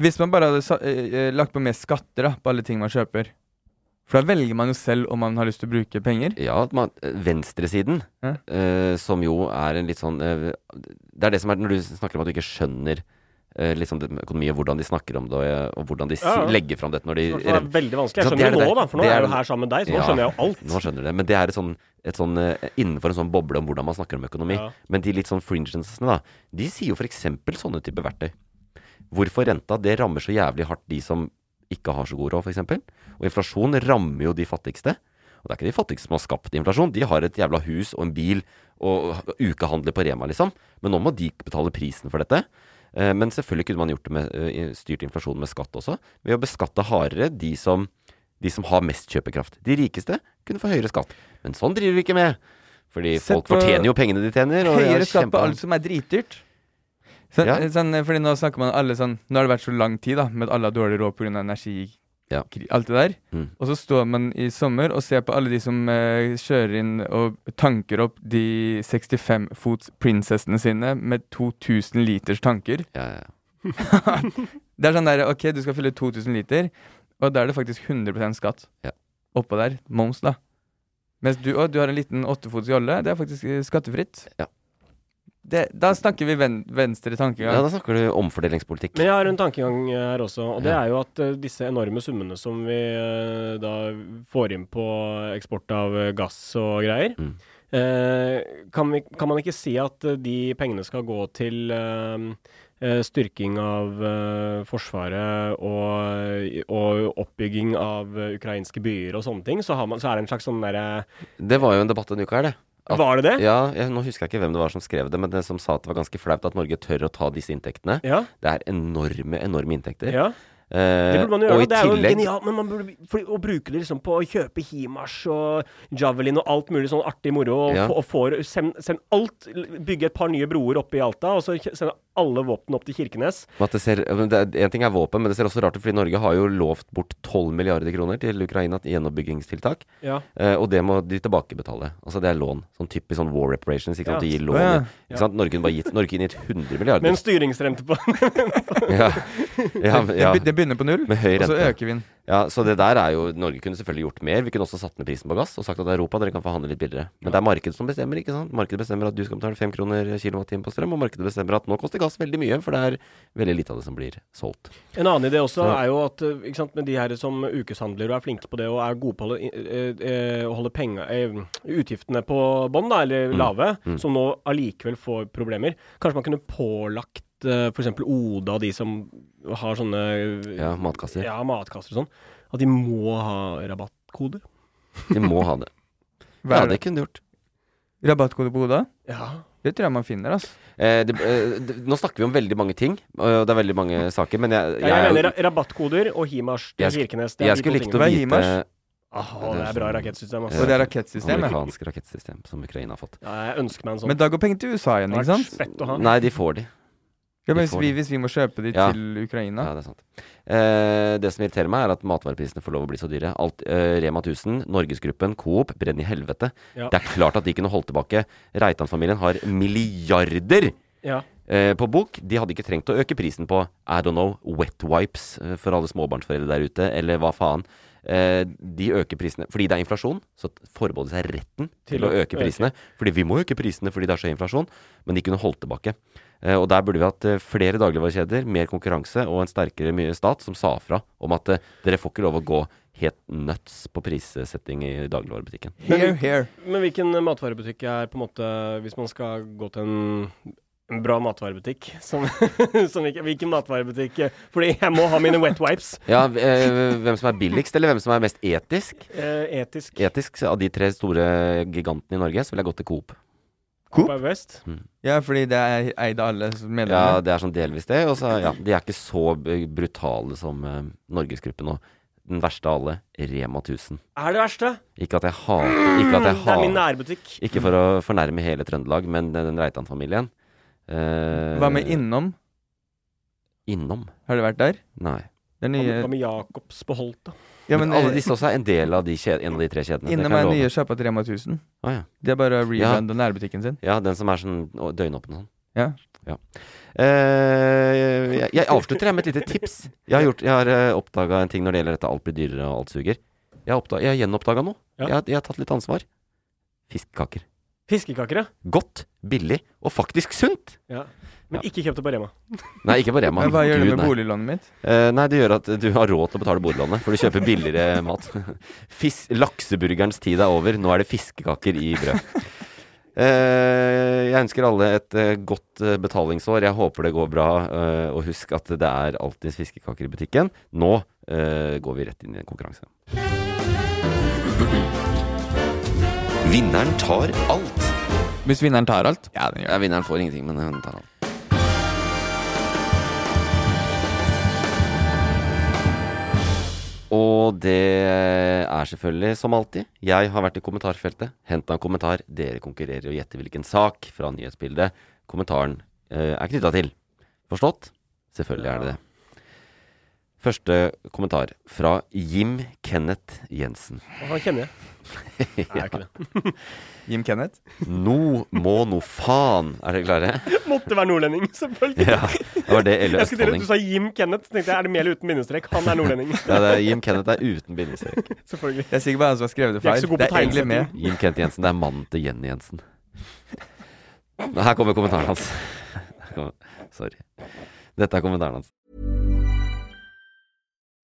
B: Hvis man bare hadde eh, lagt på mer skatter da, på alle ting man kjøper For da velger man jo selv om man har lyst til å bruke penger.
A: Ja, man, eh, venstresiden,
B: Ja.
A: Uh, som jo er en litt sånn uh, Det er det som er når du snakker om at du ikke skjønner liksom det med økonomi og hvordan de snakker om det, og, eh, hvordan de
C: Ja, ja.
A: legger fram dette når de
C: Det er veldig vanskelig. Jeg skjønner
A: er
C: det
A: det
C: nå, da, for nå
A: det
C: er jeg jo her sammen med deg, så nå
A: Ja.
C: skjønner jeg jo alt.
A: Nå skjønner du det. Men det er et sånn, et sånn eh, innenfor en sånn boble om hvordan man snakker om økonomi. Men de litt sånn fringensene, da, de sier jo f.eks. sånne type verktøy. Hvorfor renta? Det rammer så jævlig hardt de som ikke har så god råd, f.eks. Og inflasjon rammer jo de fattigste. Og det er ikke de fattigste som har skapt inflasjon. De har et jævla hus og en bil og ukehandler på Rema, liksom. Men nå må de betale prisen for dette. Eh, Men selvfølgelig kunne man gjort det med eh, styrt inflasjonen med skatt også. Ved å beskatte hardere de som, de som har mest kjøpekraft. De rikeste kunne få høyere skatt. Men sånn driver vi ikke med. Fordi folk fortjener jo pengene de tjener.
B: Høyere skatt på alt som er dritdyrt. Så,
A: Ja.
B: sånn, fordi nå snakker man alle sånn Nå har det vært så lang tid da med at alle har dårlig råd pga. energi,
A: Ja.
B: alt det der.
A: Mm.
B: Og så står man i sommer og ser på alle de som eh, kjører inn og tanker opp de 65 fots prinsessene sine med 2000 liters tanker.
A: Ja, ja. (laughs)
B: Det er sånn der, ok, du skal fylle 2000 liter, og da er det faktisk 100% skatt
A: Ja.
B: oppå der. Moms, da. Mens du, å, du har en liten åttefots jolle, det er faktisk eh, skattefritt.
A: Ja.
B: Det, da snakker vi ven, venstre
A: ja,
B: tankegang.
A: da snakker du omfordelingspolitikk.
C: Men jeg har en tankegang her også, og det
A: Ja.
C: er jo at eh, disse enorme summene som vi eh, da får inn på eksport av eh, gass og greier,
A: Mm.
C: eh, kan, vi, kan man ikke si at eh, de pengene skal gå til eh, eh, styrking av eh, Forsvaret og, og oppbygging av eh, ukrainske byer og sånne ting, så, har man, så er det en slags sånn derre
A: Det var jo en debatt denne uka her, det. At-
C: Var det det?
A: Ja, jeg, Nå husker jeg ikke hvem det var som skrev det, men det som sa at det var ganske flaut at Norge tør å ta disse inntektene.
C: Ja.
A: Det er enorme, enorme inntekter.
C: ja.
A: Eh,
C: Det burde man jo gjøre.
A: i
C: Det er jo
A: tillegg
C: genialt, men man burde for, å bruke det liksom på å kjøpe Himars og Javelin og alt mulig sånn artig moro, og,
A: Ja.
C: og, og får send, send alt Bygge et par nye broer oppe i Alta, og så sende alle våpen opp til Kirkenes.
A: at det ser, det er, En ting er våpen, men det ser også rart ut, fordi Norge har jo lovt bort 12 milliarder kroner til Ukraina i gjenoppbyggingstiltak.
C: Ja.
A: Eh, og det må de tilbakebetale. Altså det er lån. Sånn typisk sånn war reparations. Ikke sant?
C: Ja.
A: De gir lån.
B: Ja.
A: Ikke sant? Norge kunne bare gitt Norge kunne gitt 100 milliarder.
C: Med en styringsrente på
A: ja. (laughs) Ja, ja.
B: Det, det begynner på null,
A: Med høy
B: og så øker vi den.
A: Ja, så det der er jo Norge kunne selvfølgelig gjort mer. Vi kunne også satt ned prisen på gass og sagt at Europa dere kan forhandle litt billigere. Men det er markedet som bestemmer, ikke sant. Markedet bestemmer at du skal betale 5 kroner kilowattimen på strøm, og markedet bestemmer at nå koster gass veldig mye, for det er veldig lite av det som blir solgt.
C: En annen idé også
A: Så-
C: er jo at eh, ikke sant, med de her som ukeshandler og er flinke på det og er gode på å holde, eh, eh, å holde penger, utgiftene på bånn, eller
A: Mm.
C: lave,
A: Mm.
C: som nå allikevel får problemer. Kanskje man kunne pålagt f.eks. Oda og de som har sånne
A: Ja, matkasser.
C: ja, matkasser og sånn, at de må ha rabattkoder.
A: De må ha det.
B: Hva
A: Ja,
B: er
A: det
B: det?
A: kunne de gjort.
B: Rabattkode på Oda?
C: Ja.
B: Det tror jeg man finner, altså.
A: Eh, det, eh, det, nå snakker vi om veldig mange ting, og det er veldig mange saker, men jeg,
C: jeg, jeg mener rabattkoder og Himars til
A: Jeg
C: Kirkenes. Det er
A: jeg skulle likt å
B: er
A: vite
B: HIMARS?
C: Ah, det er bra rakettsystem, altså.
B: Og det er rakettsystemet.
A: Amerikansk rakettsystem som Ukraina har fått.
C: Ja, jeg ønsker meg en sånn.
B: Men da går penger til USA igjen,
C: Det
B: ikke sant?
C: Fett å ha.
A: Nei, de får de.
B: Ja, men hvis vi, hvis vi må kjøpe de
A: Ja.
B: til Ukraina
A: Ja, det er sant. Eh, det som irriterer meg, er at matvareprisene får lov å bli så dyre. Alt, eh, Rema 1000, Norgesgruppen, Coop brenner i helvete.
C: Ja.
A: Det er klart at de kunne holdt tilbake. Reitan-familien har milliarder
C: Ja.
A: eh, på bok. De hadde ikke trengt å øke prisen på I don't know, wet wipes eh, for alle småbarnsforeldre der ute, eller hva faen. Eh, de øker prisene fordi det er inflasjon, så forbeholder de seg retten til, å øke prisene. Fordi vi må øke prisene fordi det er så høy inflasjon, men de kunne holdt tilbake. Eh, og der burde vi hatt eh, flere dagligvarekjeder, mer konkurranse og en sterkere mye stat som sa fra om at eh, dere får ikke lov å gå helt nuts på prissetting i dagligvarebutikken.
B: Here, here.
C: Men hvilken matvarebutikk er på en måte Hvis man skal gå til en, en bra matvarebutikk som, (laughs) som ikke, Hvilken matvarebutikk Fordi jeg må ha mine wet wipes. (laughs)
A: Ja, hvem som er billigst, eller hvem som er mest etisk?
C: Eh, etisk.
A: Etisk, Av de tre store gigantene i Norge, så vil jeg gå til Coop.
B: Coop?
C: Er best.
B: Ja, fordi det er eid av alle
A: Ja, det er sånn delvis det. Og så, ja, de er ikke så brutale som uh, Norgesgruppen og den verste av alle, Rema 1000.
C: Er det verste?
A: Ikke at jeg hater Ikke at jeg
C: Det er min nærbutikk.
A: Ikke for å fornærme hele Trøndelag, men den, den Reitan-familien. Uh,
B: Hva med innom?
A: Innom?
B: Har du vært der?
A: Nei.
B: Er
C: Hva med Jacobs på Holt, da?
B: Ja,
A: men,
B: men
A: alle
B: eh,
A: disse også er en del av de kjed, en av de tre kjedene. Inne
B: Innom er
A: love.
B: nye sjappa til Rema 1000.
A: Ah, ja.
B: De har bare rebranda nærbutikken sin.
A: ja, den som er sånn døgnåpen sånn.
B: Ja.
A: Ja. Eh, jeg, jeg avslutter jeg med et lite tips. Jeg har, gjort- jeg har uh, oppdaga en ting når det gjelder dette alt blir dyrere og alt suger. Jeg har, oppdaget- jeg har gjenoppdaga noe.
C: Ja.
A: Jeg, jeg har tatt litt ansvar. Fiskekaker.
C: Fiskekaker, ja.
A: Godt, billig og faktisk sunt!
C: ja. Men ikke kjøp det på Rema. (laughs)
A: Nei, ikke på Rema.
B: Men hva gjør
A: Gud,
B: du med
A: nei.
B: boliglånet mitt?
A: Eh, nei, det gjør at du har råd til å betale boliglånet, for du kjøper billigere (laughs) mat. Fis lakseburgerens tid er over. Nå er det fiskekaker i brød. Eh, jeg ønsker alle et eh, godt eh, betalingsår. Jeg håper det går bra. eh, og husk at det er alltids fiskekaker i butikken. Nå eh, går vi rett inn i en konkurranse. Vinneren tar alt.
B: Hvis vinneren tar alt? Ja, den gjør
A: Ja, vinneren får ingenting, men hun tar alt. Og det er selvfølgelig, som alltid, jeg har vært i kommentarfeltet, henta en kommentar. Dere konkurrerer og gjetter hvilken sak fra nyhetsbildet kommentaren eh, er knytta til. Forstått? Selvfølgelig er det det. Første kommentar fra Jim Kenneth Jensen.
C: Og han kjenner jeg. (laughs) Jeg er ikke det.
B: Jim Kenneth?
A: No må no faen. Er dere klare?
C: Måtte være nordlending, selvfølgelig.
A: Ja, det var det eller østfolding.
C: du sa Jim Kenneth. Så tenkte jeg, er det med eller uten bindestrek? Han er nordlending. (laughs)
A: Ja, det er Jim Kenneth er uten bindestrek. (laughs)
C: selvfølgelig.
B: Jeg er sikker på han som har skrevet det
C: er
B: feil. Det er egentlig med.
A: Jim Kenneth Jensen, det er mannen til Jenny Jensen. Her kommer kommentaren hans. Sorry. Dette er kommentaren hans.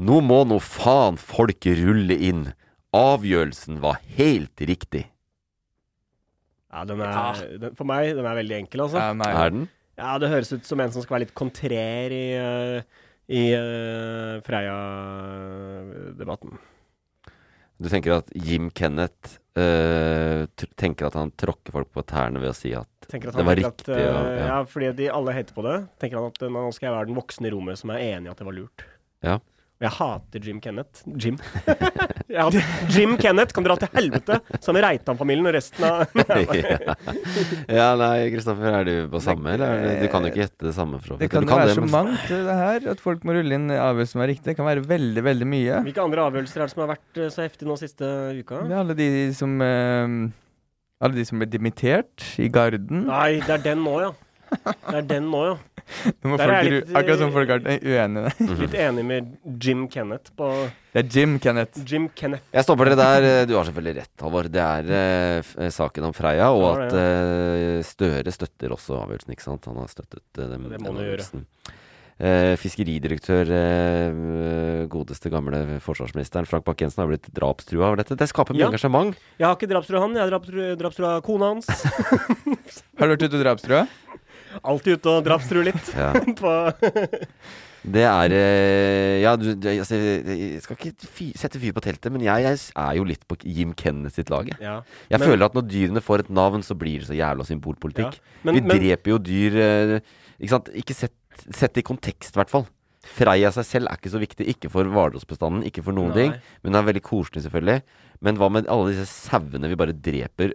A: Nå må nå faen folk rulle inn. Avgjørelsen var helt riktig.
C: Ja, den er, den, for meg, den er veldig enkel, altså.
B: Ja, nei.
A: Er den?
C: Ja, det høres ut som en som skal være litt kontrær i, eh, i uh, Freia-debatten.
A: Du tenker at Jim Kenneth uh, tenker at han tråkker folk på tærne ved å si at
C: at
A: det var riktig?
C: At,
A: uh,
C: ja,
A: ja.
C: ja, fordi de alle hater på det. Tenker han at nå skal jeg være den voksne i rommet som er enig i at det var lurt.
A: Ja.
C: Og jeg hater Jim Kenneth. Jim. (laughs) hater Jim Kenneth kan dra til helvete, sammen med Reitan-familien og resten av (laughs)
A: ja. ja, nei, Kristoffer, er du på samme, eller? er Du kan jo ikke gjette det samme. For
B: Det kan
A: Du
B: jo være så
A: men-
B: mangt, det her, at folk må rulle inn avgjørelser som er riktige. Det kan være veldig, veldig mye.
C: Hvilke andre avgjørelser er det som har vært eh, så heftige nå siste uka?
B: Det er alle de som eh, Alle de som ble dimittert i Garden.
C: Nei, det er den nå, ja. Det er den nå, ja. Litt,
B: akkurat som
C: eh,
B: folk er uenige.
C: Litt enig med Jim Kenneth på
B: Det er Jim Kenneth.
C: Jim Kenneth.
A: Jeg stopper dere der. Du har selvfølgelig rett, Halvor. Det er uh, eh, saken om Freia, og
C: Ja,
A: at uh, Støre støtter også avgjørelsen, ikke sant? Han har støttet uh, dem,
C: Det må
A: den
C: gjøre.
A: avgjørelsen. Eh, fiskeridirektør, uh, godeste gamle forsvarsministeren Frank Bakke-Jensen har blitt drapstrua over dette. Det skaper mye
C: Ja.
A: engasjement.
C: Jeg har ikke drapstrua han, jeg har drapstrua, drapstrua kona hans. (laughs)
B: Har du vært ute og drapstrua?
C: Alltid ute og drapstruer litt.
A: Ja. (laughs)
C: på
A: Det er eh, Ja, du, jeg skal ikke fy, sette fyr på teltet, men jeg, jeg er jo litt på Jim Kenneth sitt lag. jeg.
C: ja.
A: Jeg
C: Men-
A: føler at når dyrene får et navn, så blir det så jævla symbolpolitikk.
C: Ja. Men-
A: Vi
C: men-
A: dreper jo dyr eh, Ikke sant? Ikke sett, sett i kontekst, i hvert fall. Freia seg selv er ikke så viktig. Ikke for Hvalrossbestanden, ikke for noen
C: Nei.
A: ting. Men den er veldig koselig, selvfølgelig. Men hva med alle disse sauene vi bare dreper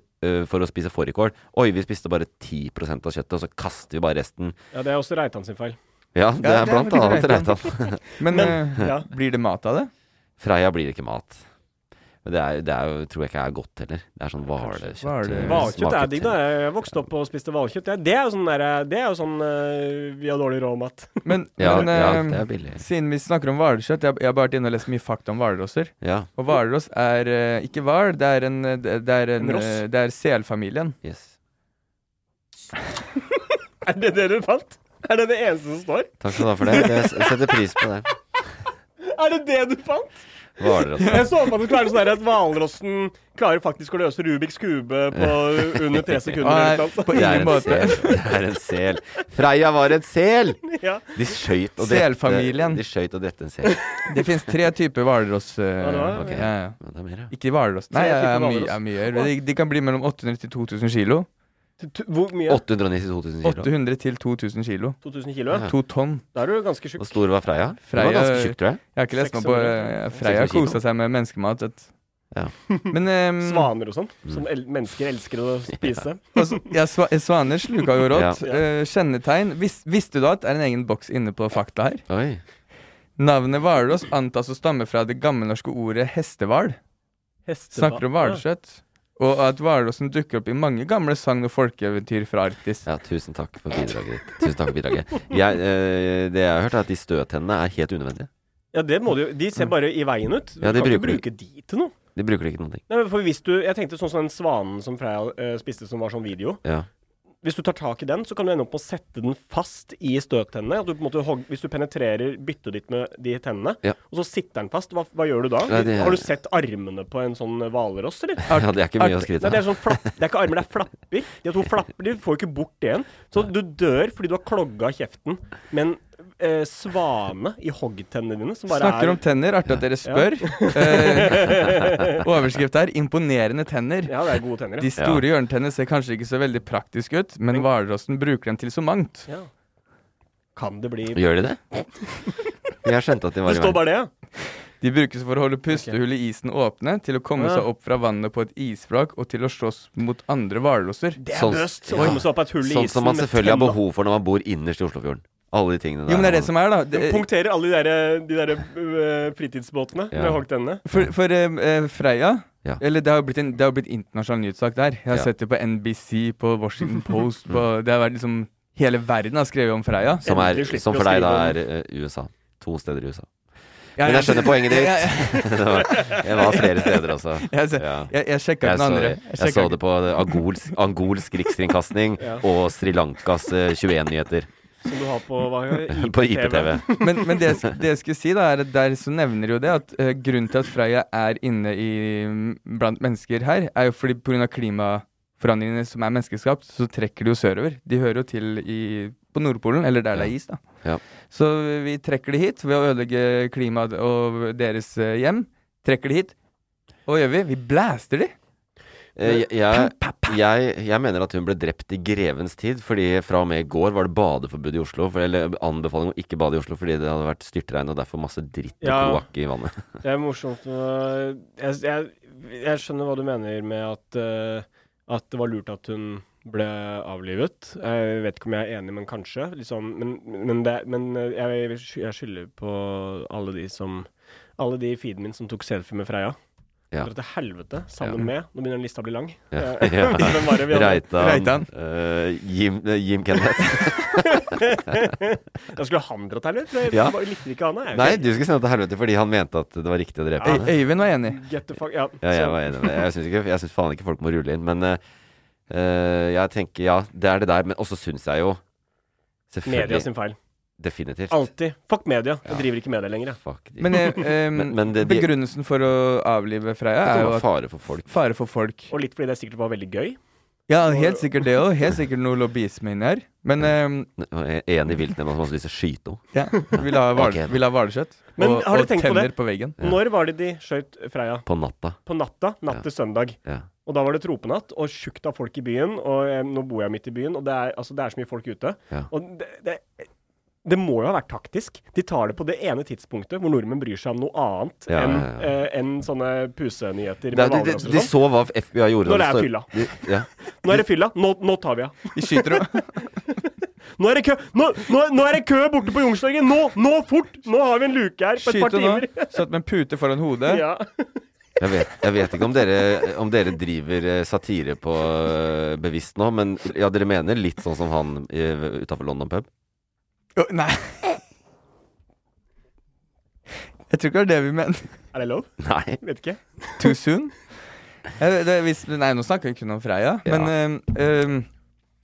A: for å spise fårikål? Oi, vi spiste bare 10% av kjøttet, og så kaster vi bare resten.
C: Ja, det er også Reitan sin feil.
A: Ja, det
B: Ja,
A: er
B: det er
A: blant
B: faktisk
A: annet
B: Reitan.
A: Reitan. (laughs)
B: Men,
C: Men,
B: eh,
C: ja.
B: blir det mat av det?
A: Freia blir ikke mat. Men det, er, det er jo, tror jeg ikke er godt heller. Det er sånn
C: hvalkjøtt.
A: Hvalkjøtt
C: er digg, da. Jeg vokste opp og spiste hvalkjøtt. Det, det er jo sånn der, Det er jo sånn uh, vi har dårlig råd mat. (laughs)
B: Men,
A: Ja,
B: men
A: ja,
B: eh,
A: det er billig.
B: siden vi snakker om hvalkjøtt Jeg, jeg har bare vært inne og lest mye fakta om hvalrosser.
A: Ja.
B: Og hvalross er uh, ikke hval, det er en, det er en,
C: En ross.
B: eh, Det er selfamilien.
A: Yes. (laughs)
C: er det det du fant? Er det det eneste som står?
A: Takk skal du ha for det. Jeg setter pris på det. (laughs)
C: Er det det du fant?
A: Hvaler.
C: Jeg så for meg at du klarer sånn at hvalrossen klarer faktisk å løse Rubiks kube på under tre sekunder.
B: Nei, på
A: Det er
B: ingen
A: en
B: måte.
A: sel. Det er en sel. Freia var en sel!
C: Ja.
A: De skøyt og drepte
B: Selfamilien.
A: De skøyt og drepte en sel.
B: Det fins tre typer hvalross. Uh,
C: okay. det
B: ja, ja.
A: Det er.
B: Ikke hvalross. Nei, mye,
C: hvalross.
B: mye. De, de kan bli mellom 800 til 2000 kilo.
C: Hvor mye?
A: 892 000 kilo.
C: 800
B: til 2000 kilo.
C: 2000 kilo? ja.
B: To tonn.
C: Da er du ganske tjukk.
A: Hvor stor var? Freya
B: Freia,
A: var ganske tjukk, tror jeg.
B: Jeg har ikke lest meg på
C: 600.
B: eh, Freia
A: 600
B: kosa seg med menneskemat. Vet.
A: Ja. (laughs)
B: Men um,
C: Svaner og sånn, som el mennesker elsker å (laughs) spise. (laughs)
B: altså, ja, sva svaner sluka jo rått.
C: Ja.
B: Eh, kjennetegn Vis Visste du at det er en egen boks inne på fakta her?
A: Oi.
B: Navnet hvalross antas å stamme fra det gammelnorske ordet hestehval.
C: Hestehval.
B: Snakker om hvalkjøtt. Og at hvalrossen dukker opp i mange gamle sagn og folkeeventyr fra Arktis.
A: Ja, tusen takk for bidraget ditt. Tusen takk for bidraget. Jeg, øh, det jeg har hørt, er at de støttennene er helt unødvendige.
C: Ja, det må de jo. De ser bare i veien ut. Du
A: Ja, de
C: kan ikke
A: bruker-
C: bruke de til noe.
A: De bruker det ikke noen ting.
C: Nei, men for hvis du, Jeg tenkte sånn som den svanen som Freya eh, spiste, som var sånn video.
A: Ja.
C: Hvis du tar tak i den, så kan du ende opp med å sette den fast i støttennene. Du på en måte hvis du penetrerer byttet ditt med de tennene,
A: Ja.
C: og så sitter den fast, hva, hva gjør du da?
A: Ja, er-
C: Har du sett armene på en sånn hvalross, eller? (laughs)
A: Ja, det er ikke mye å
C: Art-
A: skryte
C: av. det er sånn flapp, det er ikke armer, det er flapper. De har to flapper, de får jo ikke bort det igjen. Så du dør fordi du har klogga kjeften med en eh, svane i hoggtennene dine som bare
B: Snakker
C: er
B: om tenner. Artig at dere
C: Ja.
B: spør. Eh, overskrift her 'Imponerende tenner'.
C: Ja, det er gode tenner.
B: De
C: Ja.
B: store hjørnetennene ser kanskje ikke så veldig praktisk ut, men hvalrossen bruker dem til så mangt.
C: Ja. Kan det bli
A: Gjør de det? (laughs) Jeg skjønte at de var
C: Det
A: i
C: står
A: veien.
C: bare det, ja.
B: De brukes for å holde pustehull i isen åpne, til å komme
C: Ja.
B: seg opp fra vannet på et isvrak og til å slåss mot andre hvalrosser.
C: Det er
A: Sånn-
C: bøst å
A: ja.
C: komme seg opp av et hull i
A: Sånn som man
C: med
A: selvfølgelig har
C: tenna.
A: behov for når man bor innerst i Oslofjorden. Alle de tingene der.
B: Jo, men det er det som er, da. Det,
C: punkterer alle de der, de der øh, fritidsbåtene
A: Ja.
C: med hoggtennene.
B: for for eh, eh, Freia
A: Ja.
B: Eller det har jo blitt, en, det har jo blitt internasjonal nyhetssak der. Jeg har
A: Ja.
B: sett det på NBC, på Washington (laughs) Post på, Det har vært liksom Hele verden har skrevet om Freia.
A: Som, er,
C: Endelig slipper
A: som
C: vi å
A: for deg da er eh, USA. To steder i USA.
B: Ja,
A: Men jeg skjønner poenget ditt. (laughs)
B: Ja. (laughs)
A: Det var, jeg var flere steder også.
B: Jeg, ser-
A: Ja.
B: jeg, jeg sjekka
A: Jeg
B: den
A: så,
B: andre.
A: jeg,
B: sjekket-
A: så det på Angolsk, Angolsk rikskringkasting og Sri Lankas eh, 21-nyheter
C: Som du har på hva, (laughs)
A: på IPTV.
B: men, men det, jeg det jeg skulle si, da, er at der så nevner jo det at uh, grunnen til at Freia er inne i, mm, blant mennesker her, er jo fordi pga. klimaforandringene som er menneskeskapt, så trekker de jo sørover. De hører jo til i, på Nordpolen, eller der det er is, da.
A: Ja.
B: Så vi trekker de hit ved å ødelegge klimaet og deres eh, hjem. Trekker de hit. Og hva gjør vi? Vi blaster de!
A: Eh, jeg, jeg, jeg, jeg mener at hun ble drept i grevens tid, fordi fra og med i går var det badeforbud i Oslo. For, eller anbefaling om ikke bade i Oslo fordi det hadde vært styrtregn og derfor masse dritt og
C: Ja.
A: kloakk i vannet. (laughs)
C: Det er morsomt. Jeg, skjønner hva du mener med at, uh, at det var lurt at hun ble avlivet. Jeg vet ikke om jeg er enig, men kanskje. Liksom, men men, det, men jeg, skylder på alle de som Alle de i feeden min som tok selfie med Freia.
A: Ja.
C: Dra til helvete sammen
A: Ja.
C: med Nå begynner lista å bli lang.
A: Ja.
C: Eh, (laughs) (laughs) vi hadde?
A: Reitan,
B: Reitan.
A: Uh, Jim, uh, Jim Kenneth. (laughs)
C: Da skulle han dratt helvete. Jeg
A: Ja.
C: bare likte ikke han. jeg.
A: Nei, du skulle sende til helvete fordi han mente at det var riktig å drepe henne.
B: Øyvind var enig.
C: Get the fuck Ja,
A: Ja, jeg var enig med det. Jeg syns ikke- jeg syns faen ikke folk må rulle inn. Men eh, eh, jeg tenker ja, det er det der. Men også syns jeg jo
C: Media
A: Selvfølgelig.
C: sin feil.
A: Definitivt.
C: Alltid. Fuck media.
A: Ja.
C: Jeg driver ikke med det lenger.
A: Fuck de.
B: Men, jeg, eh, (laughs)
A: Men- men det- de-
B: begrunnelsen for å avlive Freia
A: det
B: er jo
A: fare for folk.
B: Fare for folk.
C: Og litt fordi det sikkert var veldig gøy.
B: Ja, helt sikkert det òg. Helt sikkert noe lobbyisme inni her. Men um,
A: En i viltnemnda som har lyst til å skyte henne.
B: ja, vil ha (laughs) hvalkjøtt.
C: Men
B: Og, og
C: tenkt på
B: tenner
C: det?
B: på veggen.
A: Ja.
C: Når var det de skjøt Freia?
A: På natta.
C: På natta. Natt
A: Ja.
C: til søndag.
A: Ja.
C: Og da var det tropenatt, og tjukt av folk i byen. Og eh, nå bor jeg midt i byen, og det er, altså, det er så mye folk ute.
A: Ja.
C: Og det, det, det må jo ha vært taktisk. De tar det på det ene tidspunktet hvor nordmenn bryr seg om noe annet
A: Ja,
C: enn
A: ja, ja.
C: eh, en sånne pusenyheter.
A: Det, de, de, de
C: sånn.
A: så hva FBI gjorde.
C: Nå
A: er
C: det
A: står-
C: fylla.
A: De, ja.
C: Nå er det fylla. Nå, nå tar vi av.
B: De skyter jo (laughs)
C: Nå er det kø! Nå, nå, nå er det kø borte på Youngstorget! Nå! Nå, fort! Nå har vi en luke her på et par
B: Skyt nå.
C: timer. (laughs)
B: Satt med en pute foran hodet.
C: Ja.
A: Jeg vet, jeg vet ikke om dere, om dere driver eh, satire på eh, bevisst nå, men ja, dere mener litt sånn som han utafor London pub?
B: Å, nei. Jeg tror ikke det er det vi mener.
C: Er det lov?
A: Nei.
C: Vet ikke.
B: Too soon? Eh, det, hvis, nei, nå snakker vi kun om Freia,
A: Ja.
B: men eh, eh,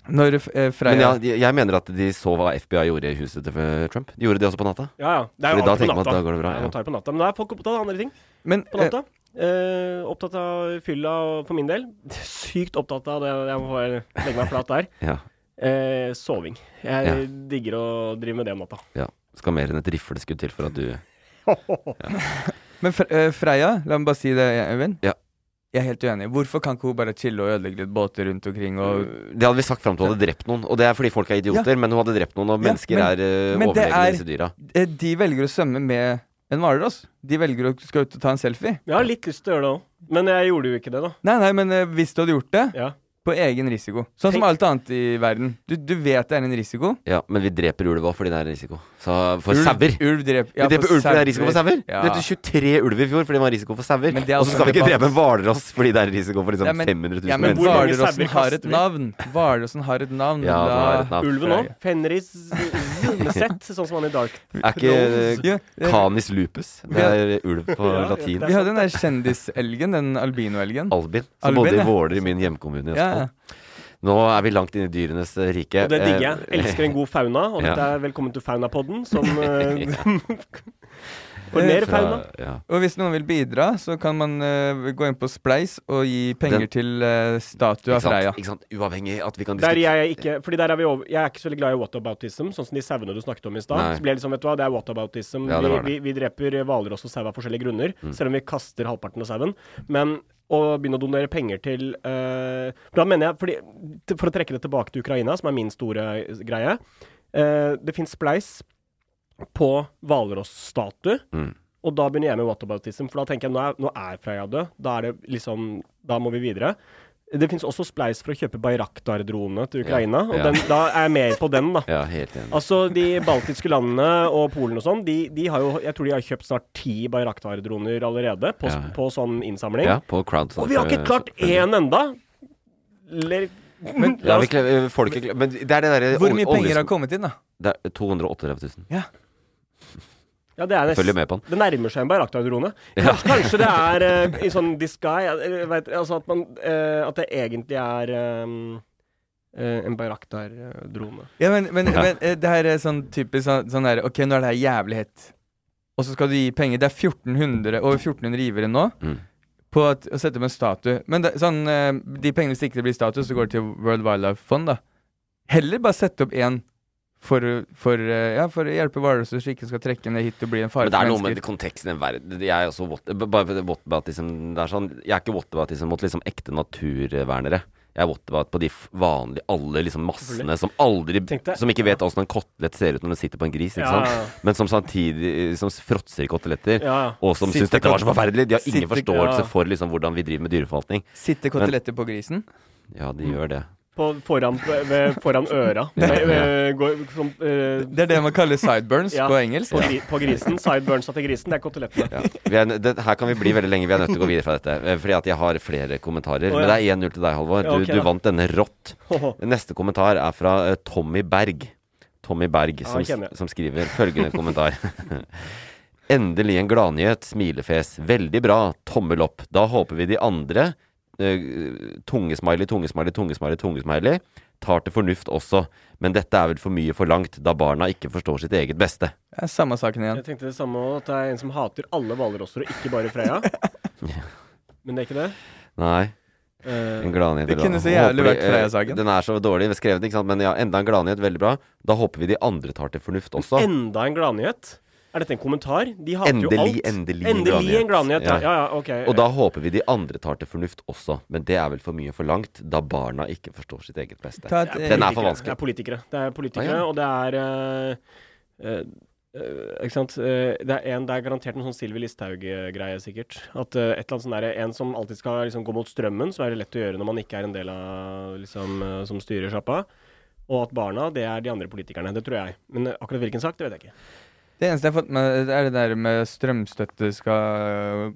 B: når eh, Freia
A: Men ja, de- jeg mener at de så hva FBI gjorde i huset til eh, Trump. De gjorde det også på natta.
C: Ja, ja. Det er
A: Fordi
C: jo
A: da
C: alltid på
A: tenker man at
C: natta.
A: da går det bra,
C: Ja,
A: ja.
C: man tar det på natta. Men da er folk opptatt av andre ting
B: Men
C: på natta. Eh, opptatt av fylla og for min del. Sykt opptatt av det. Jeg må bare legge meg flat der.
A: Ja.
C: Eh, soving. Jeg
A: Ja.
C: digger å drive med det om natta.
A: ja. Skal mer enn et rifleskudd til for at du (laughs)
B: Men Fre eh, Freia, la meg bare si det, Øyvind.
A: Ja.
B: Jeg er helt uenig. Hvorfor kan ikke hun bare chille og ødelegge litt båter rundt omkring og
A: Det hadde vi sagt fram til hun hadde drept noen. Og det er fordi folk er idioter, men hun hadde drept noen, og
B: Ja,
A: mennesker
B: men-
A: er uh,
B: men det
A: overlegne
B: er-
A: disse dyra.
B: Eh, De velger å svømme med en hvalross. De velger å skal ut og ta en selfie.
C: Jeg har litt lyst til å gjøre det òg, men jeg gjorde jo ikke det, da.
B: Nei, nei, men eh, hvis du hadde gjort det,
C: Ja.
B: På egen risiko Sånn som alt annet i verden. Du, du vet det er en risiko.
A: Ja, men vi dreper ulv òg fordi det er en risiko. Så for
B: Ulv-
A: sauer.
B: Ulv ja,
A: vi dreper ulv fordi det er risiko for sauer.
B: Ja.
A: Vi drepte 23 ulver i fjor fordi det var risiko for sauer.
B: Er
A: Og så skal vi ikke drepe en hvalross fordi det er risiko for liksom
B: Ja, men-
A: 500 000
B: Ja, men
A: mennesker.
B: Hvalrossen har et navn. Hvalrossen har et navn.
A: Ja, da, har et navn.
C: Ulven òg. Fenris Zumesett, sånn som han i Dark
A: Er ikke
B: Ja,
A: canis lupus? Det er ulv på
C: Ja,
A: latin.
B: Vi hadde den der kjendiselgen, den albinoelgen.
A: Albin. Som bodde i Våler i min hjemkommune i
B: Ja,
A: Nå er vi langt inne i dyrenes rike.
C: Og det digger jeg.
A: Eh,
C: Elsker en god fauna. Og dette er Velkommen til Faunapodden, som (laughs) eh, (laughs) For mer fauna.
A: Ja.
B: Og hvis noen vil bidra, så kan man uh, gå inn på Spleis og gi penger
A: Den-
B: til uh, statue av? Freia.
A: Ikke sant? Uavhengig at vi kan
C: Der
A: diskutere
C: jeg ikke Fordi der er vi over Jeg er ikke så veldig glad i whataboutism, sånn som de sauene du snakket om i stad. Så blir jeg liksom, vet du hva, det er whataboutism.
A: Ja, det
C: vi,
A: var det.
C: vi, vi dreper hvalross og sau av forskjellige grunner,
A: Mm.
C: selv om vi kaster halvparten av sauen. Men å begynne å donere penger til eh, Da mener jeg fordi, For å trekke det tilbake til Ukraina, som er min store greie eh, Det fins spleis på hvalrossstatue.
A: Mm.
C: Og da begynner jeg med whataboutism, for da tenker jeg nå er, nå er Freya død. Da er det liksom Da må vi videre. Det fins også spleis for å kjøpe Bayraktar-dronene til Ukraina, og
A: ja.
C: den, da er jeg mer på den, da. (laughs)
A: Ja, helt enig.
C: Altså, de baltiske landene og Polen og sånn, de, de har jo Jeg tror de har kjøpt snart ti Bayraktar-droner allerede på,
A: Ja.
C: på sånn innsamling.
A: Ja, på crowd.
C: Og vi har ikke klart én enda! Eller
B: Men
A: Ja, vi kle- folk er kle- Men det er det derre
B: Hvor mye penger har kommet inn, da?
A: Det er 238 000.
B: Ja.
C: Ja, det er nest-
A: Følger med på den.
C: Det nærmer seg en Bayraktar-drone.
A: Ja.
C: Kanskje, det er uh, i sånn disguise jeg Altså at man uh, At det egentlig er um, uh, en Bayraktar-drone.
B: Ja, men, men,
A: Ja.
B: men det her er sånn typisk sånn, sånn der Ok, nå er det her jævlig hett. Og så skal du gi penger. Det er 1400, over 1400 givere nå
A: Mm.
B: på at, å sette opp en statue. Men det, sånn, de pengene, hvis ikke det blir statue, så går det til World Wildlife Fund, da. Heller bare sette opp én for, for, eh, ja, for å hjelpe hvalrosser så ikke skal trekke ned hit og bli en fare
A: Men det er noe med konteksten i verden. Jeg er også whataboutism det er sånn, Jeg er ikke whataboutism mot liksom ekte naturvernere. Jeg er whatabout på de vanlige, alle liksom massene som aldri Som ikke vet åssen en kotelett ser ut når den sitter på en gris, ikke
C: Ja,
A: sant?
C: ja.
A: Men som samtidig Som fråtser i koteletter.
C: Ja.
A: Og som syns dette var så forferdelig. De har ingen
B: sitter-
A: forståelse
C: ja.
A: for liksom hvordan vi driver med dyreforvaltning.
B: Sitter koteletter på grisen?
A: Ja, de gjør det.
C: På, foran, ved, foran øra. (laughs)
A: Ja,
C: Ved- går- som, uh,
B: Det er det man kaller sideburns
C: Ja.
B: på engelsk.
C: på, på grisen. Sideburnsa til grisen, det er kotelettene.
A: Ja. Er, det, her kan vi bli veldig lenge. Vi er nødt til å gå videre fra dette. eh, Fordi at jeg har flere kommentarer.
C: Å,
A: Men det er 1-0 til deg, Halvor.
C: Ja,
A: Du,
C: ok,
A: du vant denne rått. Neste kommentar er fra uh, Tommy Berg. Tommy Berg
C: Ja,
A: som, som skriver følgende kommentar. (laughs) Endelig en gladnyhet. Smilefjes. Veldig bra. Tommel opp. Da håper vi de andre Tungesmiley, tungesmiley, tungesmiley, tungesmiley tar til fornuft også. Men dette er vel for mye forlangt, da barna ikke forstår sitt eget beste.
B: Det er samme saken igjen.
C: Jeg tenkte det samme òg, at det er en som hater alle hvalrosser, og ikke bare Freya. (laughs) Men det er ikke det?
A: Nei.
C: Uh,
A: En gladnyhet.
B: Det kunne så jævlig vært Freia-saken.
A: eh, Den er så dårlig skrevet, ikke sant. Men ja, enda en gladnyhet. Veldig bra. Da håper vi de andre tar til fornuft også.
C: Enda en gladnyhet? Er dette en kommentar? De hater jo
A: Endelig,
C: alt.
A: endelig en
C: endelig en gladnyhet. Ja.
A: Ja.
C: ja, okay.
A: Og da håper vi de andre tar til fornuft også. Men det er vel for mye forlangt, da barna ikke forstår sitt eget beste.
B: Et,
C: Det
A: Den er
C: politikere.
A: for vanskelig.
C: Det er politikere. Det er politikere,
A: Ah, ja.
C: og det er uh, uh, Uh, Ikke sant. Uh, det, er en, det er garantert en sånn Sylvi Listhaug-greie, sikkert. At uh, et eller annet sånn En som alltid skal liksom, gå mot strømmen, så er det lett å gjøre når man ikke er en del av liksom, eh, som styrer sjappa. Og at barna, det er de andre politikerne. Det tror jeg. Men eh, akkurat hvilken sak, det vet jeg ikke.
B: Det eneste jeg har fått med, er det der med strømstøtte skal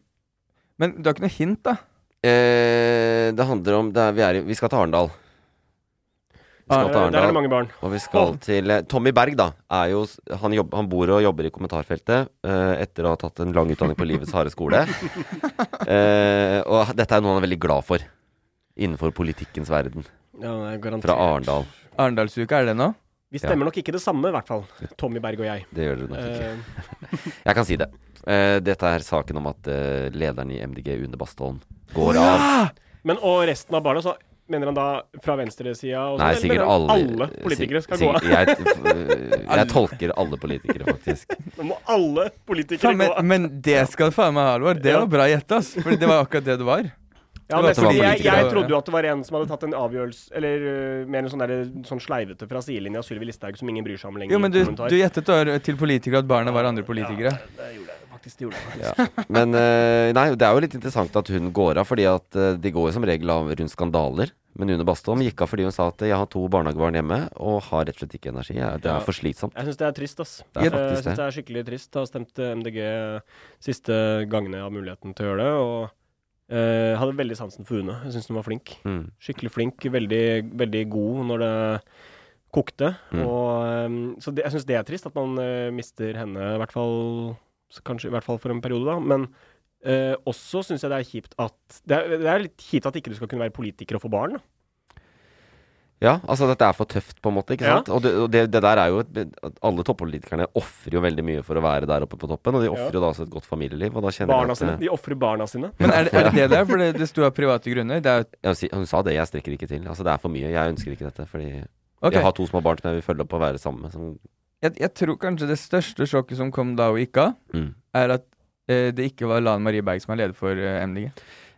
B: Men du har ikke noe hint, da?
A: Eh, det handler om det er, vi, er, i- vi skal til Arendal. Vi skal
C: Ah,
A: til
C: der er det mange barn.
A: Og vi skal til eh, Tommy Berg, da. Er jo, s- han, jobb, han bor og jobber i kommentarfeltet eh, etter å ha tatt en lang utdanning på livets harde skole. (laughs) Eh, og dette er noe han er veldig glad for innenfor politikkens verden.
C: Ja, det er garantert.
A: Fra Arendal.
B: Arendalsuka, er det nå?
C: Vi stemmer nok ikke det samme, i hvert fall. Tommy Berg og jeg.
A: Det gjør dere nok ikke.
C: Eh, (laughs)
A: Jeg kan si det. Uh, dette er saken om at uh, lederen i MDG, Une Bastholm, går av.
C: Men og resten av barna, så mener han da fra venstresida og
A: Nei, sikkert alle
C: alle politikere skal
A: sig-
C: gå av?
A: Jeg, jeg tolker alle politikere, faktisk. (laughs)
C: Nå må alle politikere
B: Faen, men,
C: gå av.
B: men det skal faen meg ha, alvor. Det
C: Ja.
B: var bra gjetta, for det var akkurat det det var.
C: Ja, men fordi jeg, jeg trodde jo at det var en som hadde tatt en avgjørelse Eller uh, mer en sånn, der, sånn sleivete fra sidelinja Sylvi Listhaug som ingen bryr seg om lenger.
B: Jo, men du, du gjettet til politikere at barna var andre politikere.
C: Det gjorde jeg faktisk. Det gjorde jeg
A: Ja. (laughs) Men uh, nei, det er jo litt interessant at hun går av, fordi at uh, de går jo som regel av rundt skandaler. Men Une Bastholm gikk av fordi hun sa at jeg har to barnehagebarn hjemme og har rett og slett ikke energi. Det
C: Ja.
A: er for slitsomt.
C: Jeg syns det er trist, ass.
A: Det er
C: Jeg syns
A: det.
C: det er skikkelig trist. Jeg har stemt MDG siste gangene jeg har muligheten til å gjøre det. Og eh, hadde veldig sansen for Une. Jeg syns hun var flink.
A: Mm.
C: Skikkelig flink. Veldig, veldig god når det kokte.
A: Mm.
C: Og, um, så det, jeg syns det er trist at man uh, mister henne, i hvert fall Kanskje i hvert fall for en periode, da. Men uh, også syns jeg det er kjipt at det er, det er litt kjipt at ikke du skal kunne være politiker og få barn. Da.
A: Ja, altså dette er for tøft, på en måte. ikke
C: Ja.
A: Og, det, og det, det der er jo et- at Alle toppolitikerne ofrer jo veldig mye for å være der oppe på toppen. Og de ofrer jo da også et godt familieliv. Og da kjenner
C: Barna
A: at,
C: sine. De ofrer barna sine.
B: Men er det er det, det der? For det, det sto av private grunner. Det er jo
A: Ja, hun sa det, jeg strekker ikke til. Altså Det er for mye. Jeg ønsker ikke dette. Fordi
B: okay.
A: jeg har to små barn som jeg vil følge opp og være sammen med. Som,
B: jeg, jeg tror kanskje det største sjokket som kom da hun gikk av,
A: mm.
B: er at eh, det ikke var Lan Marie Berg som er leder for eh, MDG.